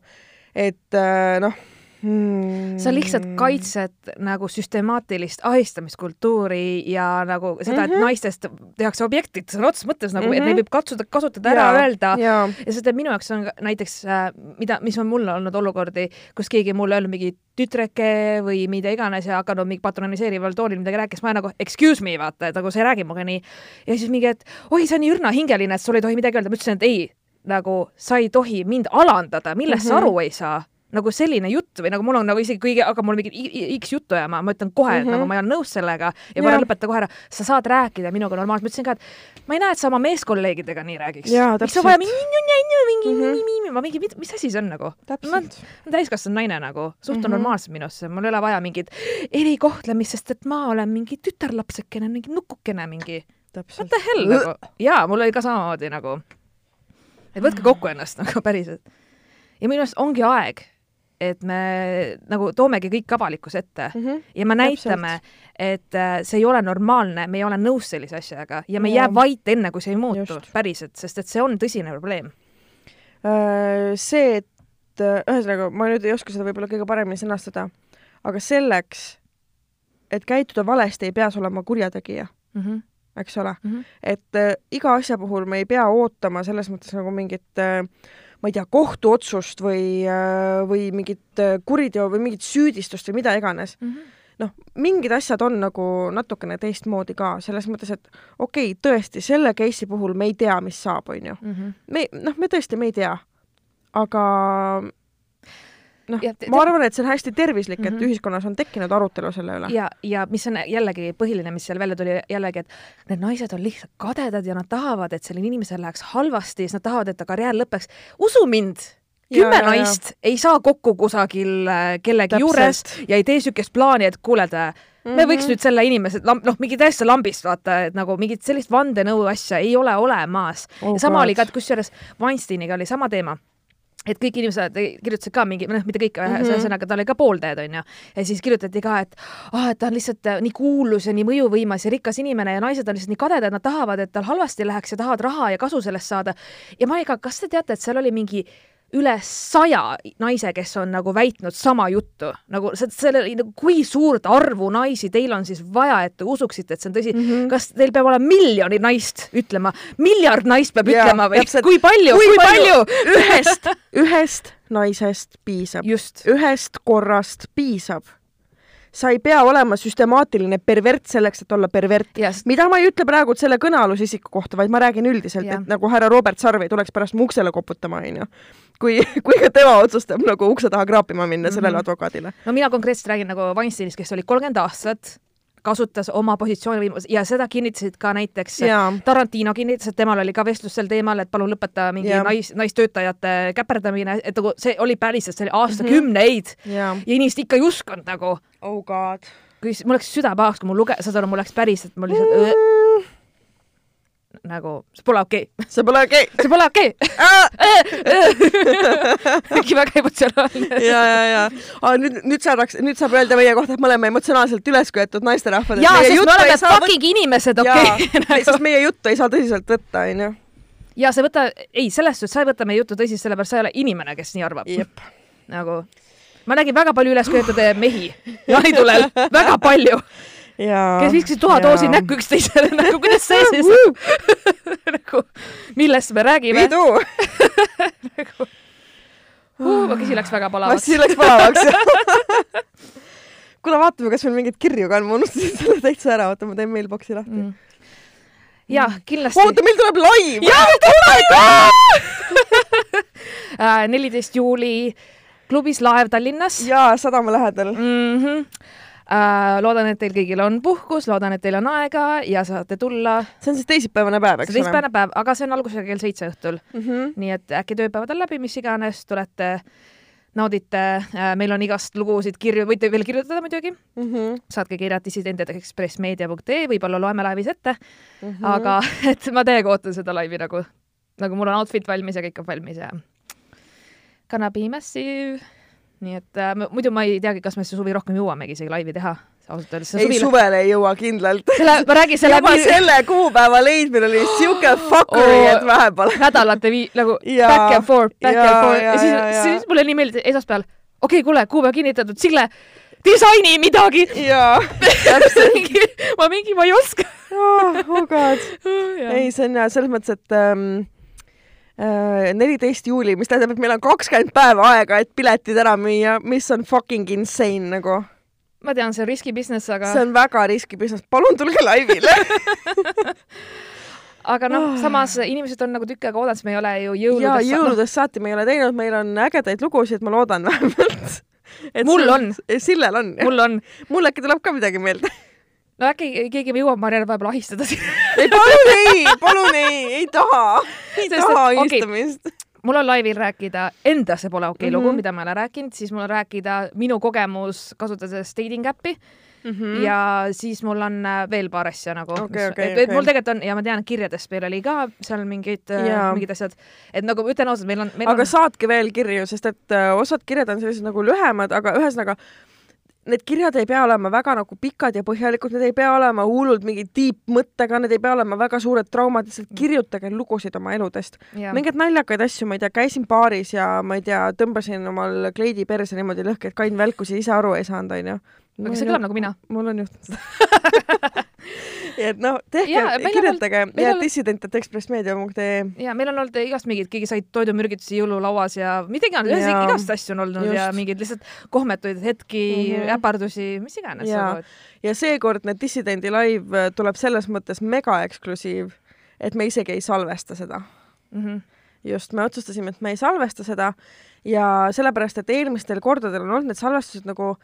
et äh, noh Hmm. sa lihtsalt kaitsed nagu süstemaatilist ahistamiskultuuri ja nagu seda, et mm -hmm. naistest tehakse objektid sõna otseses mõttes nagu mm, -hmm. et neid mhm. võib katsuda, kasutada ära, öelda ja, ja seda minu jaoks on näiteks äh,, mida, mis on mulle olnud olukordi, kus keegi mulle öelnud mingi tütreke või mida iganes ja hakanud mingi patroniseerival toonil midagi rääkima, ma nagu excuse me, vaata, et nagu sa ei räägi minuga nii. ja siis mingi, et oi, sa nii õrnahingeline, et sul ei tohi midagi öelda, ma ütlesin, et ei, nagu sa ei tohi mind alandada, millest mm -hmm. sa mhm. aru ei saa nagu selline jutt või nagu mul on nagu isegi kõige, aga mul mingi X juttu ajama, ma ütlen kohe mm, Mhm. -hmm. nagu ma ei ole nõus sellega ja palun lõpeta kohe ära, sa saad rääkida minuga normaalselt, ma ütlesin ka, et ma ei näe, et sa oma meeskolleegidega nii räägiks. Miks sa vaja mingi, mingi Mhm. mm, -hmm. ma mingi, mis asi see on nagu? ma olen täiskasvanud naine nagu, suhtun mm Mhm. -hmm. normaalselt minusse, mul ei ole vaja mingit erikohtlemist, sest et ma olen mingi tütarlapsekene, mingi nukukene, mingi what the hell nagu. jaa, mul oli ka samamoodi nagu, et võtke kokku ennast nagu päriselt. ja minu arust ongi aeg, et me nagu toomegi kõik avalikkuse ette Mhm. ja me näitame, et äh, see ei ole normaalne, me ei ole nõus sellise asjaga ja me ei jää vait enne, kui see ei muutu Just. päriselt, sest et see on tõsine probleem. Äh, see, et äh, ühesõnaga, ma nüüd ei oska seda võib-olla kõige paremini sõnastada, aga selleks, et käituda valesti, ei pea sa olema kurjategija, Mm -hmm. Eks ole. Mm -hmm. et äh, iga asja puhul me ei pea ootama selles mõttes nagu mingit äh, ma ei tea, kohtuotsust või äh,, või mingit äh, kuriteo või mingit süüdistust või mida iganes. Mm -hmm. noh, mingid asjad on nagu natukene teistmoodi ka, selles mõttes, et okei okay,, tõesti, selle case'i puhul me ei tea, mis saab, on ju. -hmm. me, noh, me tõesti, me ei tea. aga noh Ja te-, ma arvan, et see on hästi tervislik mm, -hmm. Mhm. et ühiskonnas on tekkinud arutelu selle üle. ja, ja mis on jällegi põhiline, mis seal välja tuli jällegi, et need naised on lihtsalt kadedad ja nad tahavad, et sellel inimesel läheks halvasti, siis nad tahavad, et ta karjäär lõpeks. usu mind, Ja, kümme ja, ja. naist ei saa kokku kusagil äh, kellegi Täpselt. juures ja ei tee niisugust plaani, et kuule, me mm Mhm. -hmm. võiks nüüd selle inimese, noh, mingi täiesti lambist vaata, et nagu mingit sellist vandenõu asja ei ole olemas Oh ja sama God. oli ka, et kusjuures Weinsteiniga oli sama teema et kõik inimesed kirjutasid ka mingi, noh, mitte kõik mm. -hmm. ühesõnaga tal oli ka poolteed, onju. ja siis kirjutati ka, et ah, et ta on lihtsalt äh, nii kuulus ja nii mõjuvõimas ja rikas inimene ja naised on lihtsalt nii kadedad, nad tahavad, et tal halvasti läheks ja tahavad raha ja kasu sellest saada. ja ma ei kas te teate, et seal oli mingi üle saja naise, kes on nagu väitnud sama juttu, nagu selle, nagu kui suurt arvu naisi teil on siis vaja, et te usuksite, et see on tõsi mm. -hmm. kas teil peab olema miljoni naist ütlema, miljard naist peab Jaa, ütlema või täpselt. kui palju, Kui kui palju? palju, ühest, ühest naisest piisab, ühest korrast piisab. Sa ei pea olema süstemaatiline pervert selleks, et olla pervert. sest mida ma ei ütle praegu selle kõnealuse isiku kohta, vaid ma räägin üldiselt, Jah. et nagu härra Robert Sarv ei tuleks pärast mu uksele koputama, onju. kui, kui ka tema otsustab nagu ukse taha kraapima minna mm -hmm. sellele Mhm. advokaadile. no mina konkreetselt räägin nagu Weinsteinist, kes oli kolmkümmend aastat, kasutas oma positsiooni võimu- ja seda kinnitasid ka näiteks jaa, Tarantino kinnitas, et temal oli ka vestlus sel teemal, et palun lõpeta mingi Jah. nais, naistöötajate käperdamine, et nagu see oli päriselt, see oli aastakümneid mm -hmm. jaa. ja inimesed ikka ei uskunud nagu, oh god. kui mul läks süda pahaks, kui mul luge-, saad aru, mul läks päriselt, mul lihtsalt öö, nagu see pole okei okay., see pole okei see pole okei okay.. mingi väga emotsionaalne. ja, ja, ja. aga nüüd, nüüd saadaks, nüüd saab öelda meie kohta, et me oleme emotsionaalselt üles köetud naisterahvad. jaa, sest me oleme fucking inimesed, okei okay.. sest meie juttu ei saa tõsiselt võtta, onju. ja sa võta, ei, selles suhtes sa ei võta meie juttu tõsiselt, sellepärast sa ei ole inimene, kes nii arvab. nagu ma nägin väga palju ülesköetud mehi jaanitulel, väga palju. Kes viskasid tuhatoosi näkku üksteisele, nagu kuidas see siis nagu, millest me räägime? vidu. Uh, käsi läks väga palavaks massi. läks palavaks. kuule, vaatame, kas meil mingeid kirju ka on, ma unustasin selle täitsa ära, oota, ma teen mailbox'i lahti mm.. ja kindlasti. oota, meil tuleb live. neliteist juuli klubis Laev Tallinnas. jaa, sadama lähedal. mm. -hmm. Uh, loodan, et teil kõigil on puhkus, loodan, et teil on aega ja saate tulla. see on siis teisipäevane päev, eks on teisipäevane päev, aga see on algusega kell seitse õhtul, mm? -hmm. nii et äkki tööpäevad on läbi, mis iganes, tulete, naudite, meil on igast lugusid, kirju, võite veel kirjutada muidugi, Mm -hmm. saatke kirjad dissident.ekspressmeedia.ee, võib-olla loeme laivis ette mm. -hmm. aga et ma täiega ootan seda laivi nagu, nagu mul on outfit valmis ja kõik on valmis ja gonna be massive. Nii et äh, muidu ma ei teagi, kas me see suvi rohkem jõuamegi isegi laivi teha, ausalt öeldes. ei, suvel ei jõua kindlalt. selle, ma räägin selle juba selle kuupäeva leidmine oli siuke fuckery Oo., et vähe pole. nädalate vii-, nagu Jaa, back and forth, back jaa, and forth jaa, ja siis jaa. siis mulle nii meeldis esmaspäeval, okei okay,, kuule, kuupäev kinnitatud, Sille, disaini midagi. jaa, täpselt. ma mingi, ma ei oska. oh oh god. ei, see on ja selles mõttes, et ähm, neliteist juuli, mis tähendab, et meil on kakskümmend päeva aega, et piletid ära müüa, mis on fucking insane nagu. ma tean, see on riski business, aga see on väga riski business, palun tulge laivile. aga noh Ah., samas inimesed on nagu tükk aega oodanud, sest me ei ole ju jõuludest jõuludest saati me ei ole teinud, meil on ägedaid lugusid, ma loodan vähemalt. Mul on.. Sillel on. mul on, mul äkki tuleb ka midagi meelde. No äkki keegi jõuab Marianne vahepeal ahistada siin. ei, palun ei, palun ei, ei taha, ei Sest taha ahistamist. mul on laivil rääkida enda See pole okei okay lugu, Mhm. mida ma ei ole rääkinud, siis mul on rääkida minu kogemus kasutades dating äppi Mhm. ja siis mul on äh, veel paar asja nagu Okei, okei, et, et okei. mul tegelikult on ja ma tean, kirjadest meil oli ka seal mingeid, Jaa. mingid asjad, et nagu ütlen ausalt, meil on, meil aga on saatke veel kirju, sest et äh, osad kirjad on sellised nagu lühemad, aga ühesõnaga need kirjad ei pea olema väga nagu pikad ja põhjalikud, need ei pea olema hullult mingi tiibmõttega, need ei pea olema väga suured traumad, lihtsalt kirjutage lugusid oma eludest. mingeid naljakaid asju, ma ei tea, käisin baaris ja ma ei tea, tõmbasin omal kleidi perse niimoodi lõhki, et Kain välkus ja ise aru ei saanud, onju. aga see kõlab nagu mina. mul on juhtunud seda. et noh, tehke on kirjutage meil ja on- dissident.ekspressmeedia.ee ja meil on olnud igast mingeid, keegi sai toidumürgitusi jõululauas ja mida iganes, Jaa. igast asju on olnud Just. ja mingeid lihtsalt kohmetuid hetki mm. -hmm. äpardusi, mis iganes nagu,. ja seekordne Dissidendi live äh, tuleb selles mõttes mega eksklusiiv, et me isegi ei salvesta seda. Mm -hmm. just, me otsustasime, et me ei salvesta seda ja sellepärast, et eelmistel kordadel on olnud need salvestused nagu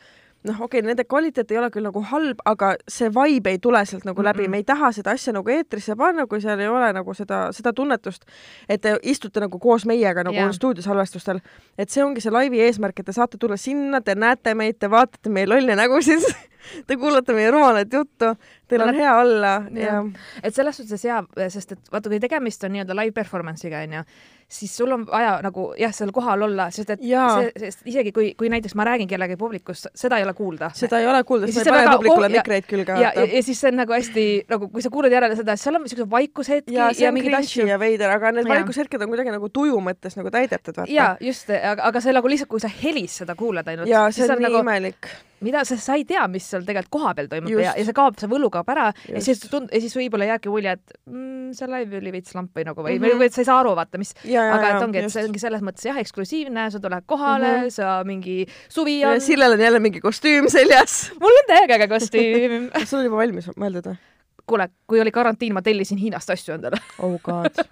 noh, okei okay,, nende kvaliteet ei ole küll nagu halb, aga see vibe ei tule sealt nagu läbi, Mm-mm. me ei taha seda asja nagu eetrisse panna, kui seal ei ole nagu seda, seda tunnetust, et te istute nagu koos meiega nagu yeah. stuudiosalvestustel. et see ongi see laivi eesmärk, et te saate tulla sinna, te näete meid, te vaatate meie lolle nägusid, te kuulate meie rumalat juttu, teil on hea olla ja Jah. et selles suhtes hea, sest et vaata, kui tegemist on nii-öelda live performance'iga onju, siis sul on vaja nagu jah, seal kohal olla, sest et Jaa. see, sest isegi kui, kui näiteks ma räägin kellegi publikust, seda ei ole kuulda. seda ei ole kuulda, Ja sest ma ei pane publikule oh, ja- mikreid külge. ja, ja, ja siis see on nagu hästi nagu, kui sa kuulad järele seda, seal on niisugused vaikushetki ja on mingeid asju. ja veider, aga need vaikushetked on kuidagi nagu tuju mõttes nagu täidetud, ja just, aga, aga see nagu lihtsalt, kui sa helis seda kuulad ainult, ja see on nii nagu, imelik. Mida sa, sa ei tea, mis seal tegelikult kohapeal toimub Just. ja, ja see kaob, see võlu kaob ära ja Just. siis tund-, ja siis võib-olla jääbki mulje, et mm, see live oli veits lamp või nagu või mm. -hmm. või et sa ei saa aru, vaata, mis ja, ja, aga ja et ongi, et see ongi selles mõttes jah, eksklusiivne, sa tuled kohale mm. -hmm. sa mingi suvi ja on, Sillel on jälle mingi kostüüm seljas. mul on täiega äge kostüüm. sul on juba valmis mõeldud või? kuule, kui oli karantiin, ma tellisin Hiinast asju endale. oh god.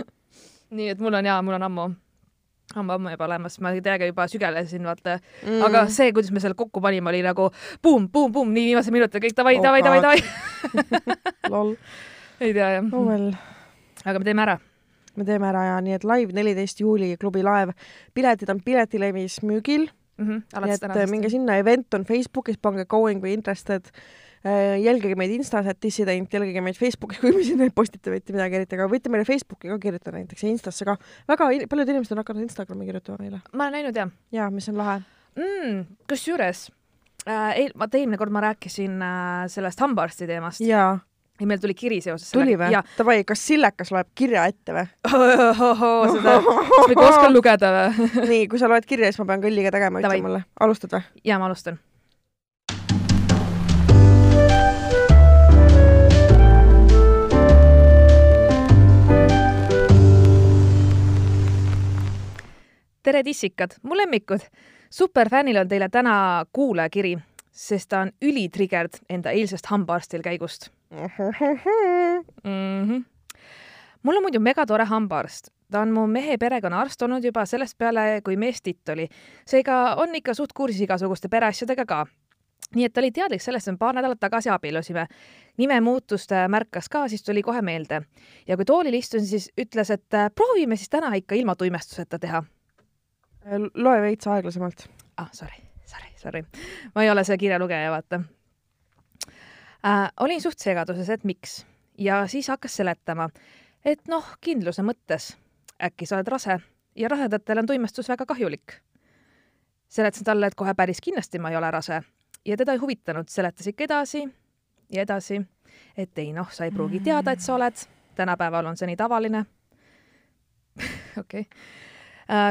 nii et mul on jaa, mul on ammu, ammu-ammu juba olemas, ma täiega juba sügelesin, vaata mm.. Aga see, kuidas me selle kokku panime, oli nagu buum-buum-buum, nii viimasel minutil kõik davai Oh davai, davai, davai. lol. ei tea jah oh well. aga me teeme ära. me teeme ära ja nii et live neliteist juuli klubi laev. piletid on Piletilevis müügil, Mm -hmm, nii et minge sinna, event on Facebookis, pange going või interested. Jälgige meid Instas, et dissident, jälgige meid Facebookis, kui me sinna ei postita mitte midagi eriti, aga võite meile Facebooki ka kirjutada näiteks ja Instasse ka. väga paljud inimesed on hakanud Instagrami kirjutama meile ma olen näinud jah ja mis on lahe. mm,. kusjuures äh, eel-, vaata eelmine kord ma rääkisin äh, sellest hambaarsti teemast ja, jaa, ja meil tuli kiri seoses tuli või jaa?? Davai, kas Sillekas loeb kirja ette või? seda, kas ma ikka oskan lugeda või? nii, kui sa loed kirja, siis ma pean kõlliga tegema, ütle mulle. alustad või? ja ma alustan. Tere tissikad, mu lemmikud. superfännil on teile täna kuulajakiri, sest ta on ülitrigerd enda eilsest hambaarstil käigust mm. -hmm. mul on muidu megatore hambaarst, ta on mu mehe perekonnaarst olnud juba sellest peale, kui mees titt oli. seega on ikka suht kursis igasuguste pereasjadega ka. nii et ta oli teadlik sellest, et me paar nädalat tagasi abiellusime. nimemuutust äh, märkas ka, siis tuli kohe meelde. ja kui toolil istusin, siis ütles, et proovime siis täna ikka ilma tuimestuseta teha. Loe veits aeglasemalt. ah, sorry, sorry, sorry. ma ei ole see kirjalugeja, vaata äh,. olin suht segaduses, et miks ja siis hakkas seletama, et noh, kindluse mõttes äkki sa oled rase ja rasedatele on tuimestus väga kahjulik. seletasin talle, et kohe päris kindlasti ma ei ole rase ja teda ei huvitanud, seletas ikka edasi ja edasi, et ei noh, sa ei pruugi teada, et sa oled, tänapäeval on see nii tavaline. okei okay..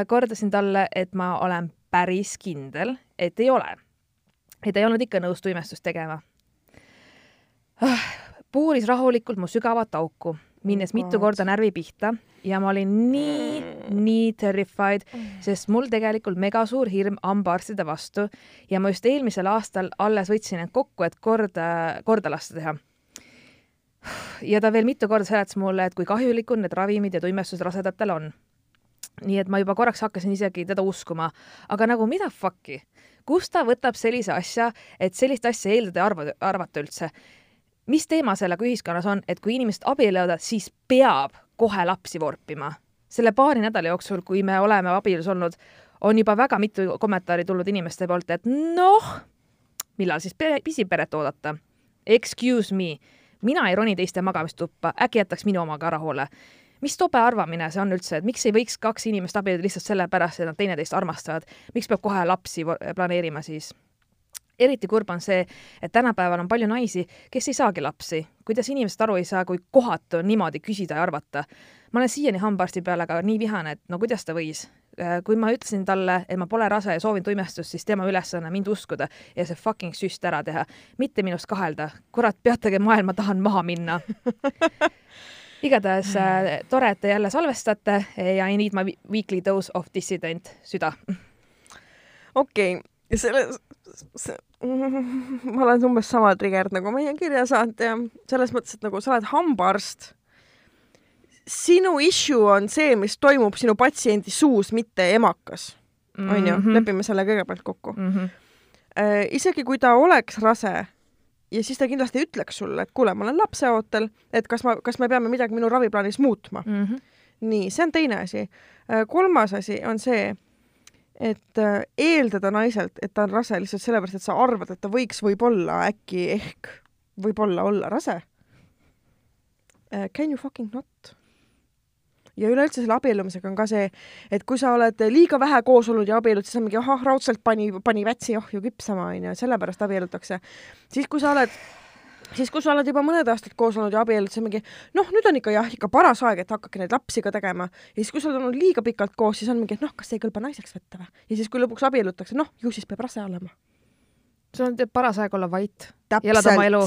Kordasin talle, et ma olen päris kindel, et ei ole. ta ei olnud ikka nõus tuimestust tegema. puuris rahulikult mu sügavat auku, minnes Oh mitu korda närvi pihta ja ma olin nii, nii terrified, sest mul tegelikult megasuur hirm hambaarstide vastu ja ma just eelmisel aastal alles võtsin end kokku, et korda, korda lasta teha. ja ta veel mitu korda seletas mulle, et kui kahjulikud need ravimid ja tuimestused rasedatel on. Nii et ma juba korraks hakkasin isegi teda uskuma, aga nagu mida fuck'i, kust ta võtab sellise asja, et sellist asja eeldada ja arvata, arvata üldse. mis teema sellega ühiskonnas on, et kui inimesed abielluvad, siis peab kohe lapsi vorpima? selle paari nädala jooksul, kui me oleme abielus olnud, on juba väga mitu kommentaari tulnud inimeste poolt, et noh, millal siis pere, pisiperet oodata? Excuse me, mina ei roni teiste magamistuppa, äkki jätaks minu omaga ära hoole. Mis tobe arvamine see on üldse, et miks ei võiks kaks inimest abielluda lihtsalt sellepärast, et nad teineteist armastavad, miks peab kohe lapsi planeerima siis? eriti kurb on see, et tänapäeval on palju naisi, kes ei saagi lapsi. kuidas inimesed aru ei saa, kui kohatu on niimoodi küsida ja arvata. ma olen siiani hambaarsti peale ka nii vihane, et no kuidas ta võis. Äh, kui ma ütlesin talle, et ma pole rase ja soovin tuimestust, siis tema ülesanne mind uskuda ja see fucking süst ära teha, mitte minust kahelda. kurat, peatage maailm, ma tahan maha minna igatahes äh, tore, et te jälle salvestate ja I need my weekly dose of dissident süda. okei okay., selle, see, ma olen umbes sama trigerd nagu meie kirja saanud ja selles mõttes, et nagu sa oled hambaarst sinu issue on see, mis toimub sinu patsiendi suus, mitte emakas. onju, Mhm. lepime selle kõigepealt kokku mm. -hmm. äh, isegi kui ta oleks rase ja siis ta kindlasti ütleks sulle, et kuule, ma olen lapseootel, et kas ma, kas me peame midagi minu raviplaanis muutma. Mm -hmm. nii, see on teine asi. kolmas asi on see, et äh, eeldada naiselt, et ta on rase lihtsalt sellepärast, et sa arvad, et ta võiks võib-olla äkki ehk võib-olla olla rase. Can you fucking not? Ja üleüldse selle abiellumisega on ka see, et kui sa oled liiga vähe koos olnud ja abiellud, siis on mingi ahah, raudselt pani, pani vätsi ohju küpsama, onju, sellepärast abiellutakse. siis, kui sa oled siis, kui sa oled juba mõned aastad koos olnud ja abiellud, siis on mingi noh, nüüd on ikka jah, ikka paras aeg, et hakake neid lapsi ka tegema. ja siis, kui sa oled olnud liiga pikalt koos, siis on mingi, et noh, kas see ei kõlba naiseks võtta või? ja siis, kui lõpuks abiellutakse, noh, ju siis peab rase olema. sul on paras aeg olla vait elada oma elu.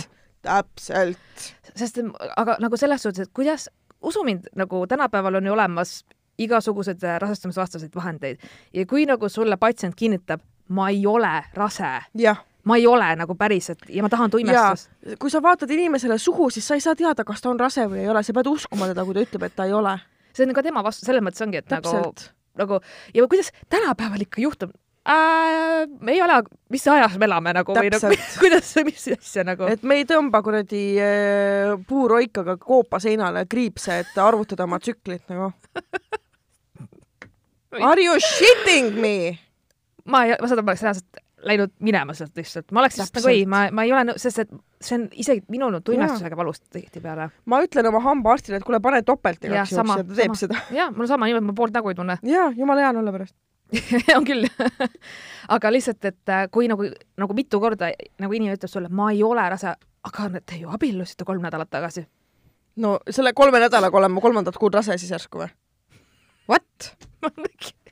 täpselt. sest aga nagu selles suhtes, et kuidas usu mind, nagu tänapäeval on ju olemas igasugused rasestumisvastaseid vahendeid ja kui nagu sulle patsient kinnitab, ma ei ole rase, jah, ma ei ole nagu päriselt ja ma tahan tuimestust. kui sa vaatad inimesele suhu, siis sa ei saa teada, kas ta on rase või ei ole, sa pead uskuma teda, kui ta ütleb, et ta ei ole. see on ka tema vastu, selles mõttes ongi, et täpselt. nagu, nagu ja kuidas tänapäeval ikka juhtub äh,? ei ole, mis ajas me elame nagu või nagu, kuidas, mis asja nagu? et me ei tõmba kuradi äh, puuroikaga koopa seinale kriipse, et arvutada oma tsüklit nagu. Are you shitting me? ma ei, ma seda poleks reaalselt läinud minema sealt lihtsalt, ma oleks lihtsalt nagu ei, ma, ma ei ole sest et see on isegi minul on tuimestusega valus tihtipeale. ma ütlen oma hambaarstile, et kuule, pane topelt igaks juhuks ja ta teeb sama. seda. jah, mul on sama, niimoodi ma poolt nägu ei tunne jaa, jumala hea on olla pärast. on küll aga lihtsalt, et äh, kui nagu, nagu mitu korda nagu inimene ütleb sulle, ma ei ole rase, aga te ju abiellusite kolm nädalat tagasi. no selle kolme nädalaga olen ma kolmandat kuud rase siis järsku või? What?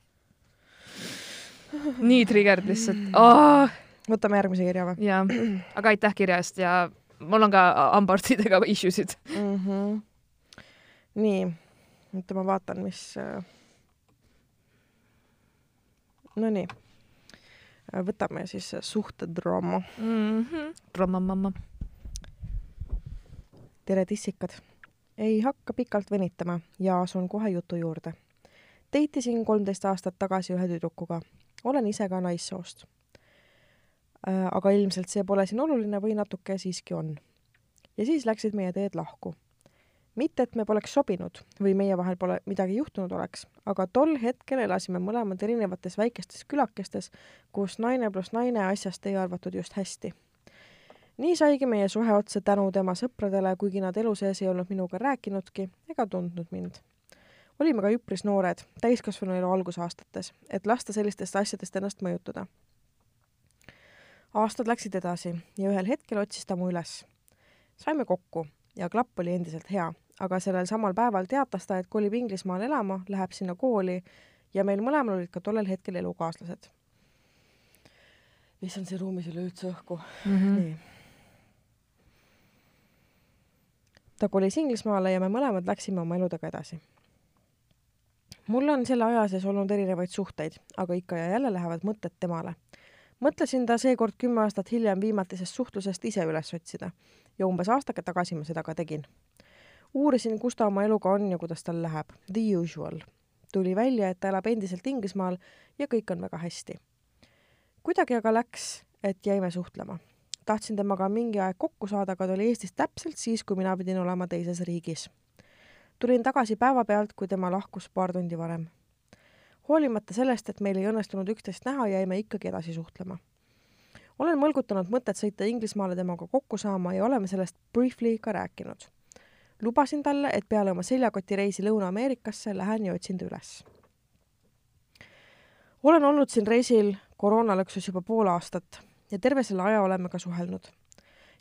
nii triggered lihtsalt oh,. võtame järgmise kirja või ja, aga aitäh kirja eest ja mul on ka hambaarstidega issue sid. mm? -hmm. nii, oota ma vaatan, mis. äh, Nonii, võtame siis suhtedraama. Rommamamma. tere, tissikad. ei hakka pikalt venitama ja asun kohe jutu juurde. Deitisin kolmteist aastat tagasi ühe tüdrukuga. olen ise ka naissoost. aga ilmselt see pole siin oluline või natuke siiski on. ja siis läksid meie teed lahku. Mitte, et me poleks sobinud või meie vahel pole midagi juhtunud oleks, aga tol hetkel elasime mõlemad erinevates väikestes külakestes, kus naine pluss naine asjast ei arvatud just hästi nii saigi meie suhe otsa tänu tema sõpradele, kuigi nad elu sees ei olnud minuga rääkinudki ega tundnud mind. olime ka üpris noored, täiskasvanu elu algusaastates, et lasta sellistest asjadest ennast mõjutada. aastad läksid edasi ja ühel hetkel otsis ta mu üles. saime kokku ja klapp oli endiselt hea, aga sellel samal päeval teatas ta, et kolib Inglismaale elama, läheb sinna kooli ja meil mõlemal olid ka tollel hetkel elukaaslased. issand, siin ruumis ei löö üldse õhku Mm -hmm. nii. ta kolis Inglismaale ja me mõlemad läksime oma eludega edasi. mul on selle aja sees olnud erinevaid suhteid, aga ikka ja jälle lähevad mõtted temale. mõtlesin ta seekord kümme aastat hiljem viimatisest suhtlusest ise üles otsida ja umbes aastake tagasi ma seda ka tegin. Uurisin, kus ta oma eluga on ja kuidas tal läheb. The usual. tuli välja, et ta elab endiselt Inglismaal ja kõik on väga hästi. kuidagi aga läks, et jäime suhtlema. tahtsin temaga mingi aeg kokku saada, aga ta oli Eestis täpselt siis, kui mina pidin olema teises riigis. tulin tagasi päevapealt, kui tema lahkus paar tundi varem hoolimata sellest, et meil ei õnnestunud üksteist näha, jäime ikkagi edasi suhtlema. olen mõlgutanud mõtet sõita Inglismaale temaga kokku saama ja oleme sellest briefly ka rääkinud. Lubasin talle, et peale oma seljakotireisi Lõuna-Ameerikasse lähen ja otsin ta üles. olen olnud siin reisil koroonalõksus juba pool aastat ja terve selle aja oleme ka suhelnud.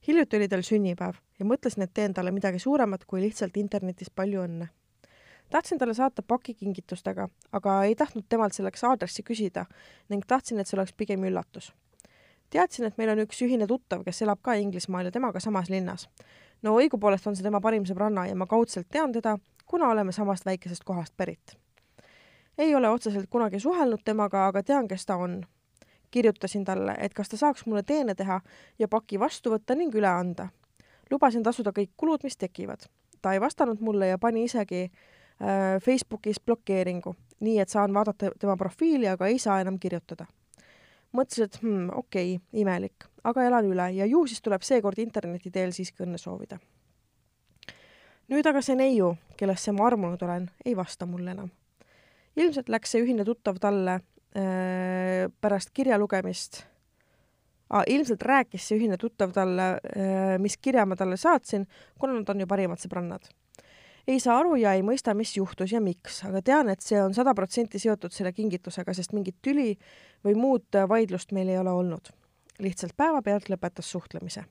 hiljuti oli tal sünnipäev ja mõtlesin, et teen talle midagi suuremat kui lihtsalt internetis palju õnne tahtsin talle saata paki kingitustega, aga ei tahtnud temalt selleks aadressi küsida ning tahtsin, et see oleks pigem üllatus. teadsin, et meil on üks ühine tuttav, kes elab ka Inglismaal ja temaga samas linnas. No õigupoolest on see tema parim sõbranna ja ma kaudselt tean teda, kuna oleme samast väikesest kohast pärit. ei ole otseselt kunagi suhelnud temaga, aga tean, kes ta on. kirjutasin talle, et kas ta saaks mulle teene teha ja paki vastu võtta ning üle anda. lubasin tasuda kõik kulud, mis tekivad. ta ei vastanud mulle ja pani isegi Äh, Facebookis blokeeringu, nii et saan vaadata tema profiili, aga ei saa enam kirjutada. Mõtlesin, et hmm, okei okay,, imelik, aga elan üle ja ju siis tuleb seekord interneti teel siiski õnne soovida. nüüd aga see neiu, kellesse ma armunud olen, ei vasta mulle enam. ilmselt läks see ühine tuttav talle äh, pärast kirja lugemist ah,, ilmselt rääkis see ühine tuttav talle äh,, mis kirja ma talle saatsin, kuna nad on ju parimad sõbrannad ei saa aru ja ei mõista, mis juhtus ja miks, aga tean, et see on sada protsenti seotud selle kingitusega, sest mingit tüli või muud vaidlust meil ei ole olnud. lihtsalt päevapealt lõpetas suhtlemise.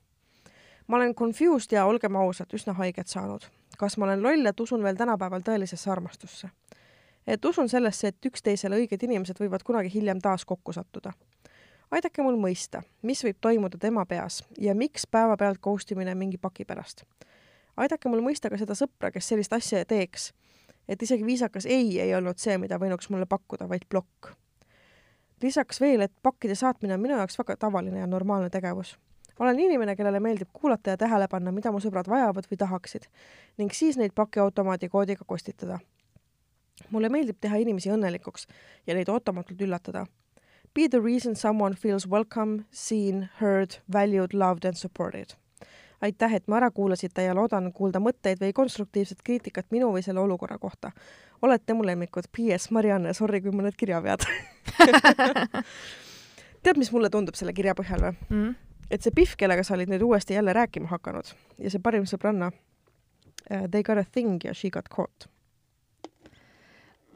ma olen confused ja olgem ausad, üsna haiget saanud. kas ma olen loll, et usun veel tänapäeval tõelisesse armastusse? et usun sellesse, et üksteisele õiged inimesed võivad kunagi hiljem taas kokku sattuda aidake mul mõista, mis võib toimuda tema peas ja miks päevapealt ghost imine mingi paki pärast aidake mul mõista ka seda sõpra, kes sellist asja teeks. et isegi viisakas ei ei olnud see, mida võinuks mulle pakkuda, vaid plokk. Lisaks veel, et pakkide saatmine on minu jaoks väga tavaline ja normaalne tegevus. olen inimene, kellele meeldib kuulata ja tähele panna, mida mu sõbrad vajavad või tahaksid ning siis neid pakiautomaadi koodiga kostitada. mulle meeldib teha inimesi õnnelikuks ja neid ootamatult üllatada. Be the reason someone feels welcome, seen, heard, valued, loved and supported aitäh, et me ära kuulasite ja loodan kuulda mõtteid või konstruktiivset kriitikat minu või selle olukorra kohta. Olete mu lemmikud. PS Marianne, sorry, kui mõned kirjavead tead, mis mulle tundub selle kirja põhjal või mm? -hmm. et see Pihv, kellega sa olid nüüd uuesti jälle rääkima hakanud ja see parim sõbranna uh,, they got a thing ja she got caught.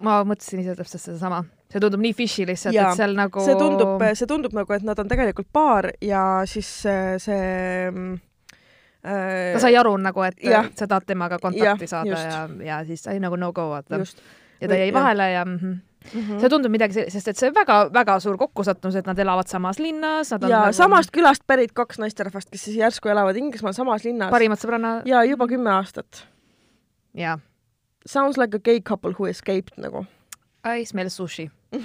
ma mõtlesin ise täpselt sedasama see tundub nii fishy lihtsalt, et seal nagu see tundub, see tundub nagu, et nad on tegelikult paar ja siis see, see mm, ta sai aru nagu, et ja. sa tahad temaga kontakti ja, saada just. ja, ja siis sai nagu no go vaata. ja ta jäi vahele ja mm -hmm. Mm -hmm. see tundub midagi sest et see väga-väga suur kokkusattumus, et nad elavad samas linnas. ja nagu... samast külast pärit kaks naisterahvast, kes siis järsku elavad Inglismaal samas linnas. parimad sõbranna. ja juba kümme aastat. jaa. Sounds like a gay couple who escaped nagu. I smell sushi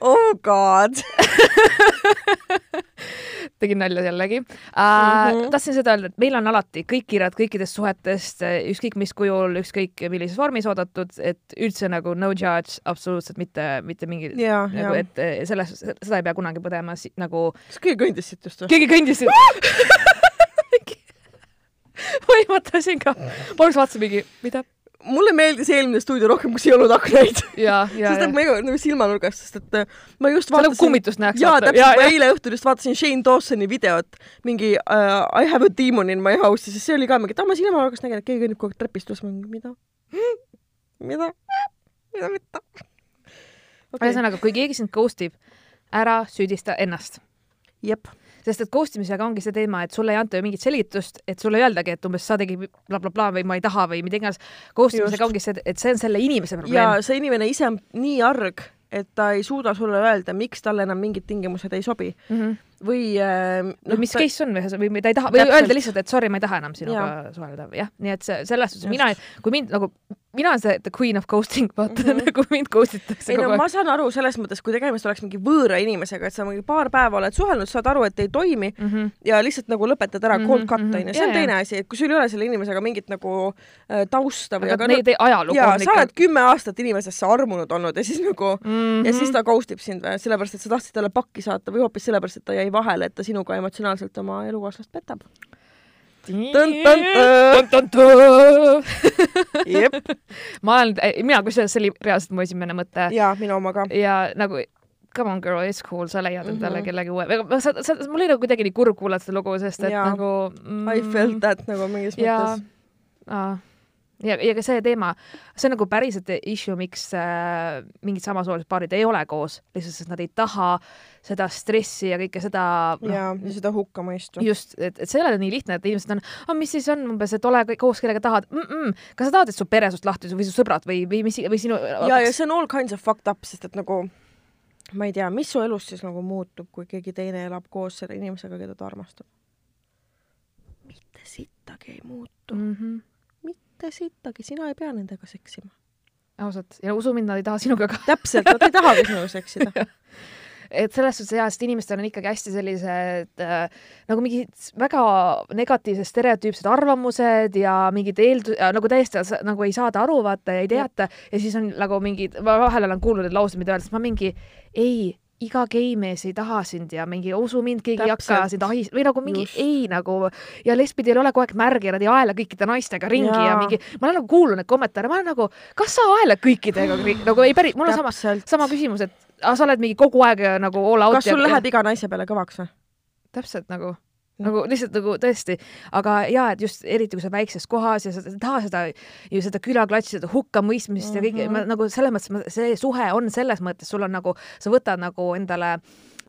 oh god tegin nalja jällegi uh,. Mm -hmm. tahtsin seda öelda, et meil on alati kõik kirjad kõikidest suhetest, ükskõik mis kujul, ükskõik millises vormis oodatud, et üldse nagu no judge, absoluutselt mitte, mitte mingi ja, nagu, et eh, selles, seda ei pea kunagi põdema nagu. kas keegi kõndis siit just või? keegi kõndis siit võimatasin ka. ma alguses vaatasin mingi, mida mulle meeldis eelmine stuudio rohkem, kus ei olnud aknaid. sest et ma ei nagu silmanurgast, sest et äh, ma just vaatasin. nagu kummitust nähakse. jaa, täpselt, ma eile õhtul just vaatasin Shane Dawsoni videot, mingi uh, I have a demon in my house ja siis see oli ka mingi, et ah, ma silmanurgast nägin, et keegi kõnnib kogu aeg trepist üles, ma mingi, mida? mida? mida mitte okay.? ühesõnaga, kui keegi sind ghost ib, ära süüdista ennast. jep sest et ghost imisega ongi see teema, et sulle ei anta ju mingit selgitust, et sulle ei öeldagi, et umbes sa tegid blablabla bla, bla, või ma ei taha või mida iganes. Ghost imisega ongi see, et see on selle inimese probleem. ja see inimene ise on nii arg, et ta ei suuda sulle öelda, miks talle enam mingid tingimused ei sobi mm. -hmm. või äh, no, või mis ta... case on või, või ta ei taha, või öelda lihtsalt, et sorry, ma ei taha enam sinuga suhelda, jah, nii et see, selles suhtes mina, kui mind nagu mina olen see the queen of ghosting, vaata mm Mhm. -hmm. nagu mind ghost itakse ei no kogu ma aeg. saan aru selles mõttes, kui tegemist oleks mingi võõra inimesega, et sa mingi paar päeva oled suhelnud, saad aru, et ei toimi Mm -hmm. ja lihtsalt nagu lõpetad ära Mhm, cold cut mhm. onju, see on Jaa, teine asi, et kui sul ei ole selle inimesega mingit nagu äh, tausta või aga neid ei ajalugu jaa, sa oled kümme aastat inimesesse armunud olnud ja siis nagu mm -hmm. ja siis ta ghost ib sind või sellepärast, et sa tahtsid talle pakki saata või hoopis sellepärast, et ta jäi vahele, et ta sinuga emotsionaalselt oma elukaaslast petab. jep, ma olen, mina kusjuures see oli reaalselt mu esimene mõte ja minu oma ka. ja nagu come on girl, it's cool, sa leiad endale mm. -hmm. kellegi uue, sa, sa, mul oli nagu kuidagi nii kurb kuulata seda lugu, sest et Jaa. nagu mm, I felt that nagu mingis ja mõttes., ja, ja ka see teema, see on nagu päriselt issue, miks äh, mingid samasoolised paarid ei ole koos, lihtsalt sest nad ei taha seda stressi ja kõike seda noh, ja, ja seda hukkamõistu. just, et, et see ei ole nii lihtne, et inimesed on, aga mis siis on umbes, et ole koos, kellega tahad mm. -mm. kas sa tahad, et su pere sinust lahti või su sõbrad või, või mis või sinu ja, ja see on all kinds of fucked up, sest et nagu ma ei tea, mis su elus siis nagu muutub, kui keegi teine elab koos selle inimesega, keda ta armastab? mitte sittagi ei muutu, mm. -hmm. mitte sittagi, sina ei pea nendega seksima. ausalt ja usu mind, nad ei taha sinuga ka. täpselt, nad ei tahagi sinuga seksida. et selles suhtes jaa, sest inimestel on ikkagi hästi sellised äh, nagu mingid väga negatiivsed stereotüüpsed arvamused ja mingid eeldu-, nagu täiesti nagu ei saada aru, vaata ja ei teata. Ja siis on nagu mingid, ma vahel olen kuulnud neid lauseid, mida öeldakse, ma mingi ei, iga geimees ei taha sind ja mingi usu mind, keegi ei hakka sind ahist- või nagu mingi Just. ei nagu. Ja lesbidel ei ole kogu aeg märgi ja nad ei aela kõikide naistega ringi ja, ja mingi, ma olen nagu kuulnud neid kommentaare, ma olen nagu, kas sa aelad kõikidega nagu ei päris, mul on sama, sama küsimus, et aga sa oled mingi kogu aeg äh, nagu all out kas sul läheb iga naise peale kõvaks või? täpselt nagu, nagu lihtsalt nagu tõesti, aga ja et just eriti kui sa väikses kohas ja sa ei taha seda ju seda külaklatsi, seda hukkamõistmist mm -hmm. ja kõike, Mhm. nagu selles mõttes, see suhe on selles mõttes, sul on nagu, sa võtad nagu endale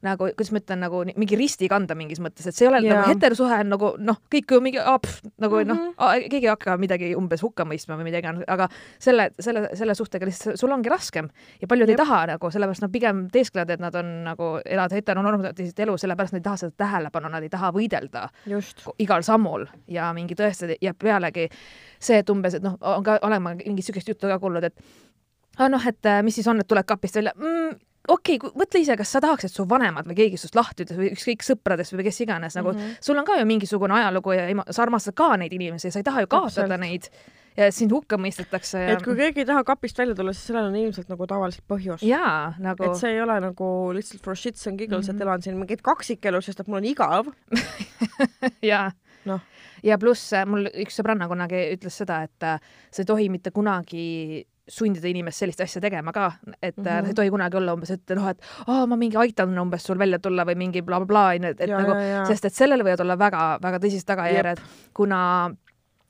nagu, kuidas ma ütlen, nagu mingi risti kanda mingis mõttes, et see ei ole yeah. Nagu heterosuhe on nagu noh, kõik mingi pff, nagu mm -hmm. Mhm. noh, keegi ei hakka midagi umbes hukka mõistma või mida iganes, aga selle, selle, selle suhtega lihtsalt sul ongi raskem ja paljud Jep. Ei taha nagu sellepärast nad pigem teesklevad, et nad on nagu elavad heteronormatiivset elu, sellepärast nad ei taha seda tähelepanu, nad ei taha võidelda just. igal sammul ja mingi tõesti ja pealegi see, et umbes, et noh, on ka, olen ma mingit siukest juttu ka kuulnud, et ah, noh, et mis siis on, et tuled kapist välja mm,. Okei okay,, mõtle ise, kas sa tahaks, et su vanemad või keegi sinust lahti ütles või ükskõik sõpradest või kes iganes nagu mm, Mhm. -hmm. sul on ka ju mingisugune ajalugu ja sa armastad ka neid inimesi sa ei taha ju kaotada neid ja sind hukka mõistetakse ja et kui keegi ei taha kapist välja tulla, siis sellel on ilmselt nagu tavaliselt põhjus. jaa, nagu et see ei ole nagu lihtsalt for shits and giggles mm, -hmm. Mhm. et elan siin mingit kaksikelu, sest et mul on igav. jaa Noh. ja pluss äh, mul üks sõbranna kunagi ütles seda, et äh, sa ei tohi mitte kunagi sundida inimest sellist asja tegema ka, et mm. -hmm. ei tohi kunagi olla umbes, et noh, et aa, ma mingi aitan umbes sul välja tulla või mingi blablabla onju, et, et Ja, nagu sest et sellel võivad olla väga-väga tõsised tagajärjed, kuna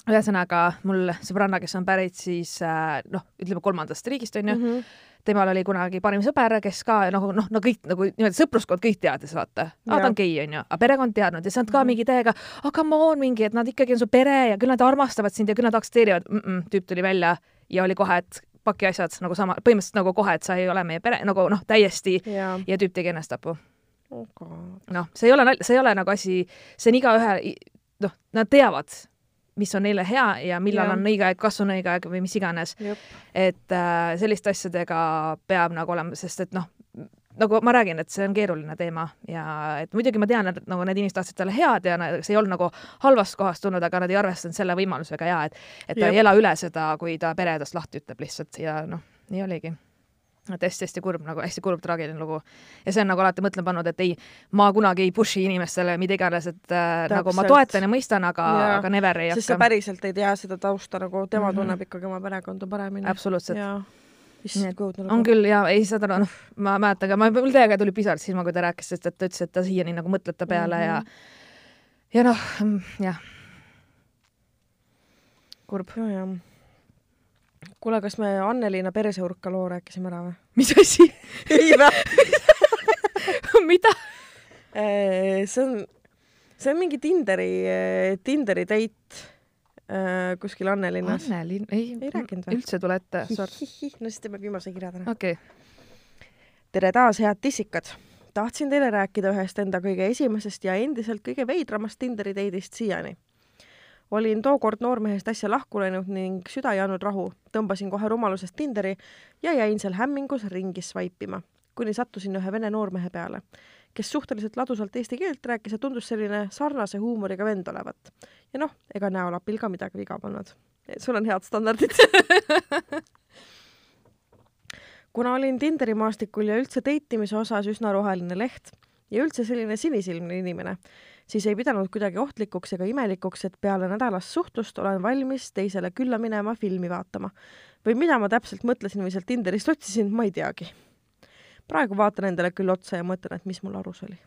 ühesõnaga mul sõbranna, kes on pärit siis äh, noh, ütleme kolmandast riigist onju mm. -hmm. temal oli kunagi parim sõber, kes ka nagu noh, no kõik nagu niimoodi sõpruskond kõik teadis, vaata. aa, ta on gei, onju, aga perekond teadnud ja see on ka Mhm. mingi täiega, aga come on mingi, et nad ikkagi on su pere ja küll nad armastavad sind ja küll nad aktsepteerivad mm. -mm, tüüp tuli välja ja oli kohe, et paki asjad nagu sama, põhimõtteliselt nagu kohe, et sa ei ole meie pere, nagu noh, täiesti jaa. ja tüüp tegi enesetapu. oh noh, see ei ole nalja, see ei ole nagu asi, see on igaühe, noh, nad teavad, mis on neile hea ja millal Jah. on õige aeg, kas on õige aeg või mis iganes et äh, selliste asjadega peab nagu olema, sest et noh, nagu ma räägin, et see on keeruline teema ja et muidugi ma tean, et nagu need inimesed tahtsid talle head ja see ei olnud nagu halvast kohast tulnud, aga nad ei arvestanud selle võimalusega ja et, et ta Jep. ei ela üle seda, kui ta pere tast lahti ütleb lihtsalt ja noh, nii oligi et hästi-hästi kurb nagu hästi kurb traagiline lugu ja see on nagu alati mõtlema pannud, et ei, ma kunagi ei push'i inimestele mida iganes, et äh, nagu ma Täpselt. toetan ja mõistan, aga, aga never ei sest sa hakka. päriselt ei tea seda tausta nagu, tema Mhm. tunneb ikkagi oma perekonda paremini. absoluutselt. Nii et on küll ja ei saad aru, noh, ma mäletan ka, ma, mul täiega tuli pisar silma, kui ta rääkis, sest et ta ütles, et ta siiani nagu mõtleb ta peale mm -hmm. ja ja noh, jah. kurb. ja, jah. kuule, kas me Anneliina perseurka loo rääkisime ära või? mis asi? ei vä? mida? see on, see on mingi Tinderi, Tinderi date äh, kuskil Annelinnas. Anneli, ei, Ei rääkinud või? üldse ei tule ette, no siis teeme viimase kirja täna. okei okay., tere taas, head tissikad! tahtsin teile rääkida ühest enda kõige esimesest ja endiselt kõige veidramast Tinderi date'ist siiani. olin tookord noormehest äsja lahku läinud ning süda ei andnud rahu. tõmbasin kohe rumalusest Tinderi ja jäin seal hämmingus ringi svaipima, kuni sattusin ühe vene noormehe peale, kes suhteliselt ladusalt eesti keelt rääkis ja tundus selline sarnase huumoriga vend olevat. ja noh, ega näolapil ka midagi viga polnud. sul on head standardid kuna olin Tinderi maastikul ja üldse deitimise osas üsna roheline leht ja üldse selline sinisilmne inimene, siis ei pidanud kuidagi ohtlikuks ega imelikuks, et peale nädalast suhtlust olen valmis teisele külla minema filmi vaatama. või mida ma täpselt mõtlesin või sealt Tinderist otsisin, ma ei teagi. Praegu vaatan endale küll otsa ja mõtlen, et mis mul arus oli.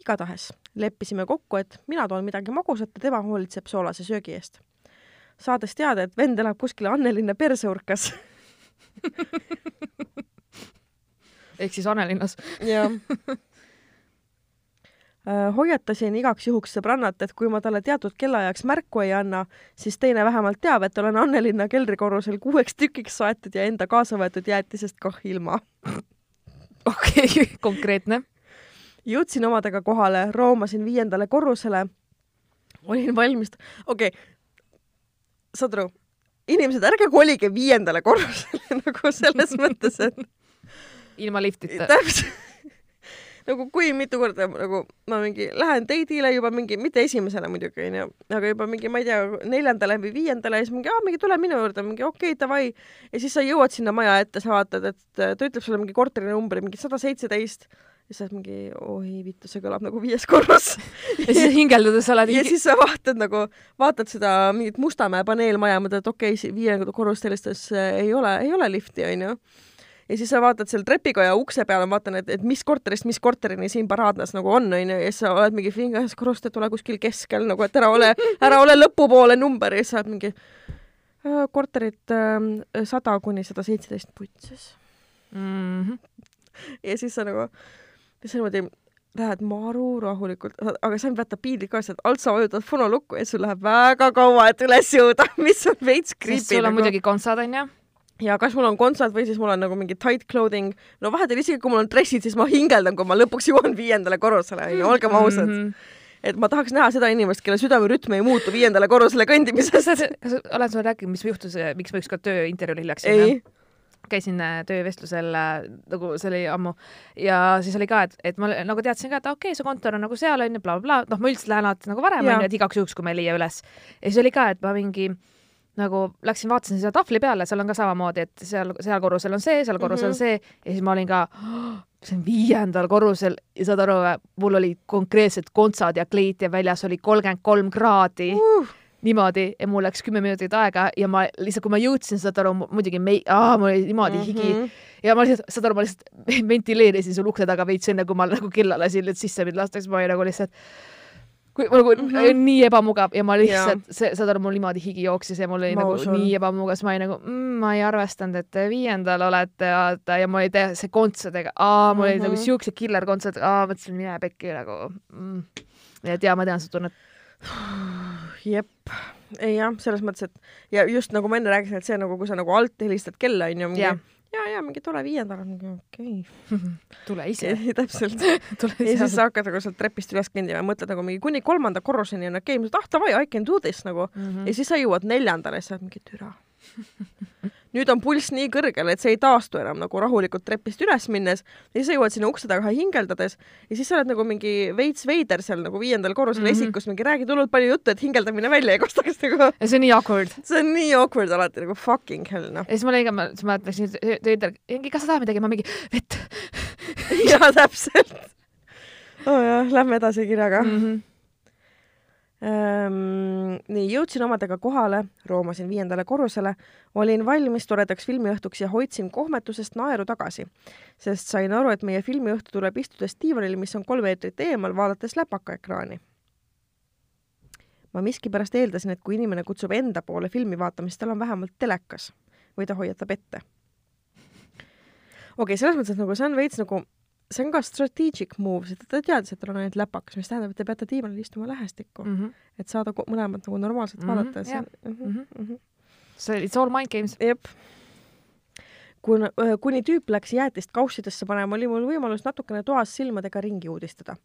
igatahes leppisime kokku, et mina toon midagi magusat ja tema hoolitseb soolase söögi eest. saades teada, et vend elab kuskil Annelinna perseurkas ehk siis Anelinnas. jah hoiatasin igaks juhuks sõbrannat, et kui ma talle teatud kellaajaks märku ei anna, siis teine vähemalt teab, et olen Annelinna keldrikorrusel kuueks tükiks saetud ja enda kaasa võetud jäätisest kah ilma. okei konkreetne. jõudsin omadega kohale, roomasin viiendale korrusele. olin valmis, okei okay., saad aru, inimesed, ärge kolige viiendale korrusele nagu selles mõttes, et ilma liftita. täpselt nagu kui mitu korda nagu ma mingi lähen date'ile juba mingi, mitte esimesele muidugi onju, aga juba mingi, ma ei tea, neljandale või viiendale ja siis mingi, aa, mingi tule minu juurde, mingi okei okay,, davai. ja siis sa jõuad sinna maja ette, sa vaatad, et ta ütleb sulle mingi korterinumbri, mingi sada seitseteist. Ja sa oled mingi, oi vittu, see kõlab nagu viies korrus. Ja siis hingeldades oled ja siis sa vaatad nagu, vaatad seda mingit Mustamäe paneelmaja, mõtled, et okei okay,, viiendat korrust sellistes ei ole, ei ole lifti, onju ja siis sa vaatad seal trepikoja ukse peale, ma vaatan, et, et mis korterist mis korterini siin paraadnas nagu on, onju, ja siis sa oled mingi fingas korrust, et ole kuskil keskel nagu, et ära ole, ära ole lõpupoole number ja siis sa oled mingi äh, korterit äh, sada kuni sada seitseteist putsis mm. -hmm. ja siis sa nagu, siis sa niimoodi lähed maru rahulikult, aga see on vaata piinlik ka, et alt sa vajutad fonolukku ja sul läheb väga kaua, et üles jõuda, mis on veits creepy. sul on nagu. muidugi kontsad, onju ja kas mul on kontsad või siis mul on nagu mingi tight clothing, no vahetevahel isegi kui mul on dressid, siis ma hingeldan, kui ma lõpuks jõuan viiendale korrusele, onju, olgem ausad mm. -hmm et ma tahaks näha seda inimest, kelle südamerütm ei muutu viiendale korrusele kõndimises. kas, oled sulle rääkinud, mis juhtus, miks ma ükskord tööintervjuul hiljaks jäin? käisin äh, töövestlusel äh, nagu see oli ammu ja siis oli ka, et, et ma nagu teadsin ka, et okei okay,, su kontor on nagu seal onju bla,, blablabla, noh, ma üldiselt lähen alati nagu varem onju, et igaks juhuks, kui ma ei leia üles. ja siis oli ka, et ma mingi nagu läksin, vaatasin seda tahvli peale, seal on ka samamoodi, et seal, seal korrusel on see, seal korrusel mm -hmm. see ja siis ma olin ka oh,, see on viiendal korrusel ja saad aru, mul olid konkreetsed kontsad ja kleit ja väljas oli kolmkümmend kolm kraadi uh. niimoodi ja mul läks kümme minutit aega ja ma lihtsalt, kui ma jõudsin, saad aru, muidugi me-, aa, mul oli niimoodi mm -hmm. higi ja ma lihtsalt, saad aru, ma lihtsalt ventileerisin sul ukse taga veits enne, kui ma nagu kella lasin, et sisse mind lastakse, ma olin nagu lihtsalt kui nagu mm -hmm. nii ebamugav ja ma lihtsalt, see, saad aru, mul niimoodi higi jooksis ja mul oli ma nagu usun. nii ebamugav, siis ma olin nagu mm,, ma ei arvestanud, et te viiendal olete, vaata, ja mul oli täiesti see kontsadega, aa, mul mm -hmm. olid nagu mhm. siuksed killer kontsad, aa, mõtlesin, mine pekki nagu mm.. et jaa, ma tean seda tunnet. jep, ei jah, selles mõttes, et ja just nagu ma enne rääkisin, et see nagu, kui sa nagu alt helistad kella, onju, mingi ja, ja mingi tule viiendal, okei okay. tule ise täpselt ja siis sa hakkad nagu sealt trepist üles kõndima ja mõtled nagu mingi kuni kolmanda korruseni on okei okay., ah davai, I can do this nagu mm. -hmm. ja siis sa jõuad neljandale ja sa oled mingi türa nüüd on pulss nii kõrgel, et see ei taastu enam nagu rahulikult trepist üles minnes ja siis sa jõuad sinna ukse taga hingeldades ja siis sa oled nagu mingi veits veider seal nagu viiendal korrusel mm -hmm. esikus, mingi räägid hullult palju juttu, et hingeldamine välja ei kostaks nagu. ja see on nii awkward. see on nii awkward alati nagu fucking hell noh. ja siis ma ka, ma, läksin töödele, kas sa tahad midagi, ma mingi vett jaa, täpselt. oh, jah, lähme edasi kirjaga mm. -hmm nii, jõudsin omadega kohale, roomasin viiendale korrusele, olin valmis toredaks filmiõhtuks ja hoidsin kohmetusest naeru tagasi, sest sain aru, et meie filmiõhtu tuleb istudes diivanil, mis on kolm meetrit eemal, vaadates läpakaekraani. ma miskipärast eeldasin, et kui inimene kutsub enda poole filmi vaatama, siis tal on vähemalt telekas või ta hoiatab ette. okei okay,, selles mõttes, et nagu see on veits nagu see on ka strategic move, sest ta teadis, et tal on ainult läpakas, mis tähendab, et te peate diivanil istuma lähestikku mm, -hmm. et saada mõlemat nagu normaalselt mm -hmm, vaadata. see, mm -hmm, mm -hmm. see it's all mind games. jep. kuna, kuni tüüp läks jäätist kaussidesse panema, oli mul võimalus natukene toas silmadega ringi uudistada.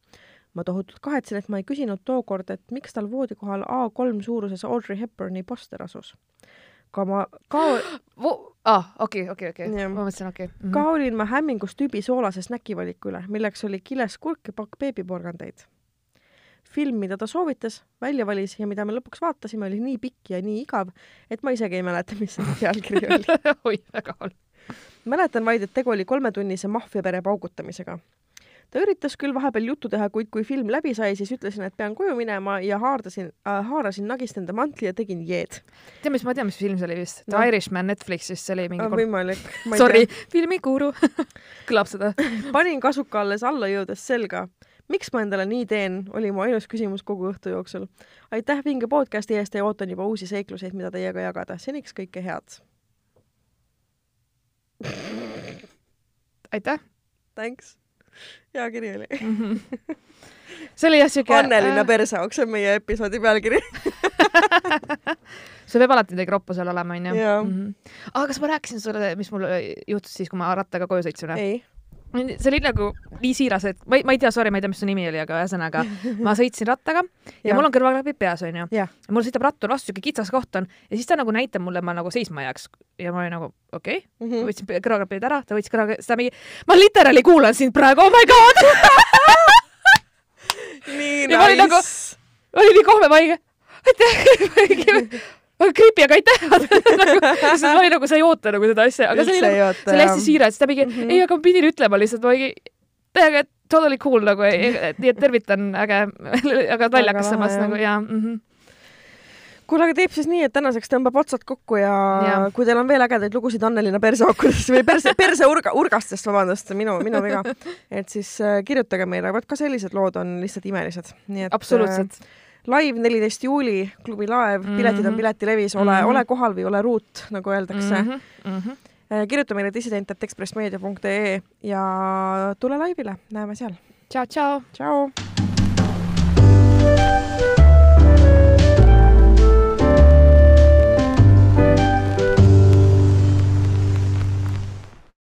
ma tohutult kahetsen, et ma ei küsinud tookord, et miks tal voodi kohal A3 suuruses Audrey Hepburni poster asus. ka ma, ka ah, okei, okei, okei, Jah. ma mõtlesin, okei okay. ka. olin ma hämmingus tüübi soolase snäkivaliku üle, milleks oli kiles kurk ja pakk beebiporgandeid. film, mida ta soovitas, välja valis ja mida me lõpuks vaatasime, oli nii pikk ja nii igav, et ma isegi ei mäleta, mis selle pealkiri oli. oi, väga halb. mäletan vaid, et tegu oli kolmetunnise maffiapere paugutamisega. Ta üritas küll vahepeal juttu teha, kuid kui film läbi sai, siis ütlesin, et pean koju minema ja haardasin äh,, haarasin nagist enda mantli ja tegin jeed. tead, mis, ma tean, mis film see oli vist The No. Irishman Netflixis, see oli mingi kolm... võimalik. Sorry, filmikuru kõlab seda. panin kasuka alles alla jõudes selga. miks ma endale nii teen, oli mu ainus küsimus kogu õhtu jooksul. aitäh vinge podcasti eest ja ootan juba uusi seikluseid, mida teiega jagada. seniks kõike head. aitäh. Thanks. Hea kiri oli. see oli jah siuke. Annelinna perseauks on meie episoodi pealkiri. see peab alati midagi roppu seal olema, onju. Jaa. aga kas ma rääkisin sulle, mis mul juhtus siis, kui ma rattaga koju sõitsin või? ei. See oli nagu nii siiras, et ma ei, ma ei tea, sorry, ma ei tea, mis su nimi oli, aga ühesõnaga ma sõitsin rattaga ja, ja mul on kõrvaklapid peas, onju. ja mul sõidab rattur vastu, siuke kitsas koht on ja siis ta nagu näitab mulle, ma nagu seisma jääks ja ma olin nagu okei okay., Mhm. võtsin kõrvaklapid ära, ta võttis kõrvaklapid, seda mingi, ma literaali kuulan sind praegu, oh my god, nii Ja ma olin nagu- nice. oli nii kohve, ma olin, aitäh, creepy, aga aitäh nagu,. siis ma olin nagu, sa ei oota nagu seda asja, aga see oli nagu, see oli hästi siiras, ta mingi mm. -hmm. ei, aga ma pidin ütlema lihtsalt, ma mingi, täiega totally cool nagu, nii et tervitan, äge, aga naljakas samas nagu ja mm. -hmm. kuule, aga teeb siis nii, et tänaseks tõmbab otsad kokku ja, ja. Kui teil on veel ägedaid lugusid Annelinna perseaukudest või perse, perseurga, urgastest, vabandust, minu, minu viga, et siis äh, kirjutage meile, vot ka sellised lood on lihtsalt imelised, nii et absoluutselt. äh, live neliteist juuli, klubi Laev mm, -hmm. piletid on mhm. Piletilevis, ole mm, -hmm. ole kohal või ole ruut, nagu öeldakse mm. -hmm. Mm -hmm kirjuta meile dissident.ekspressmeedia.ee ja tule laivile, näeme seal. tšau, tšau. tšau.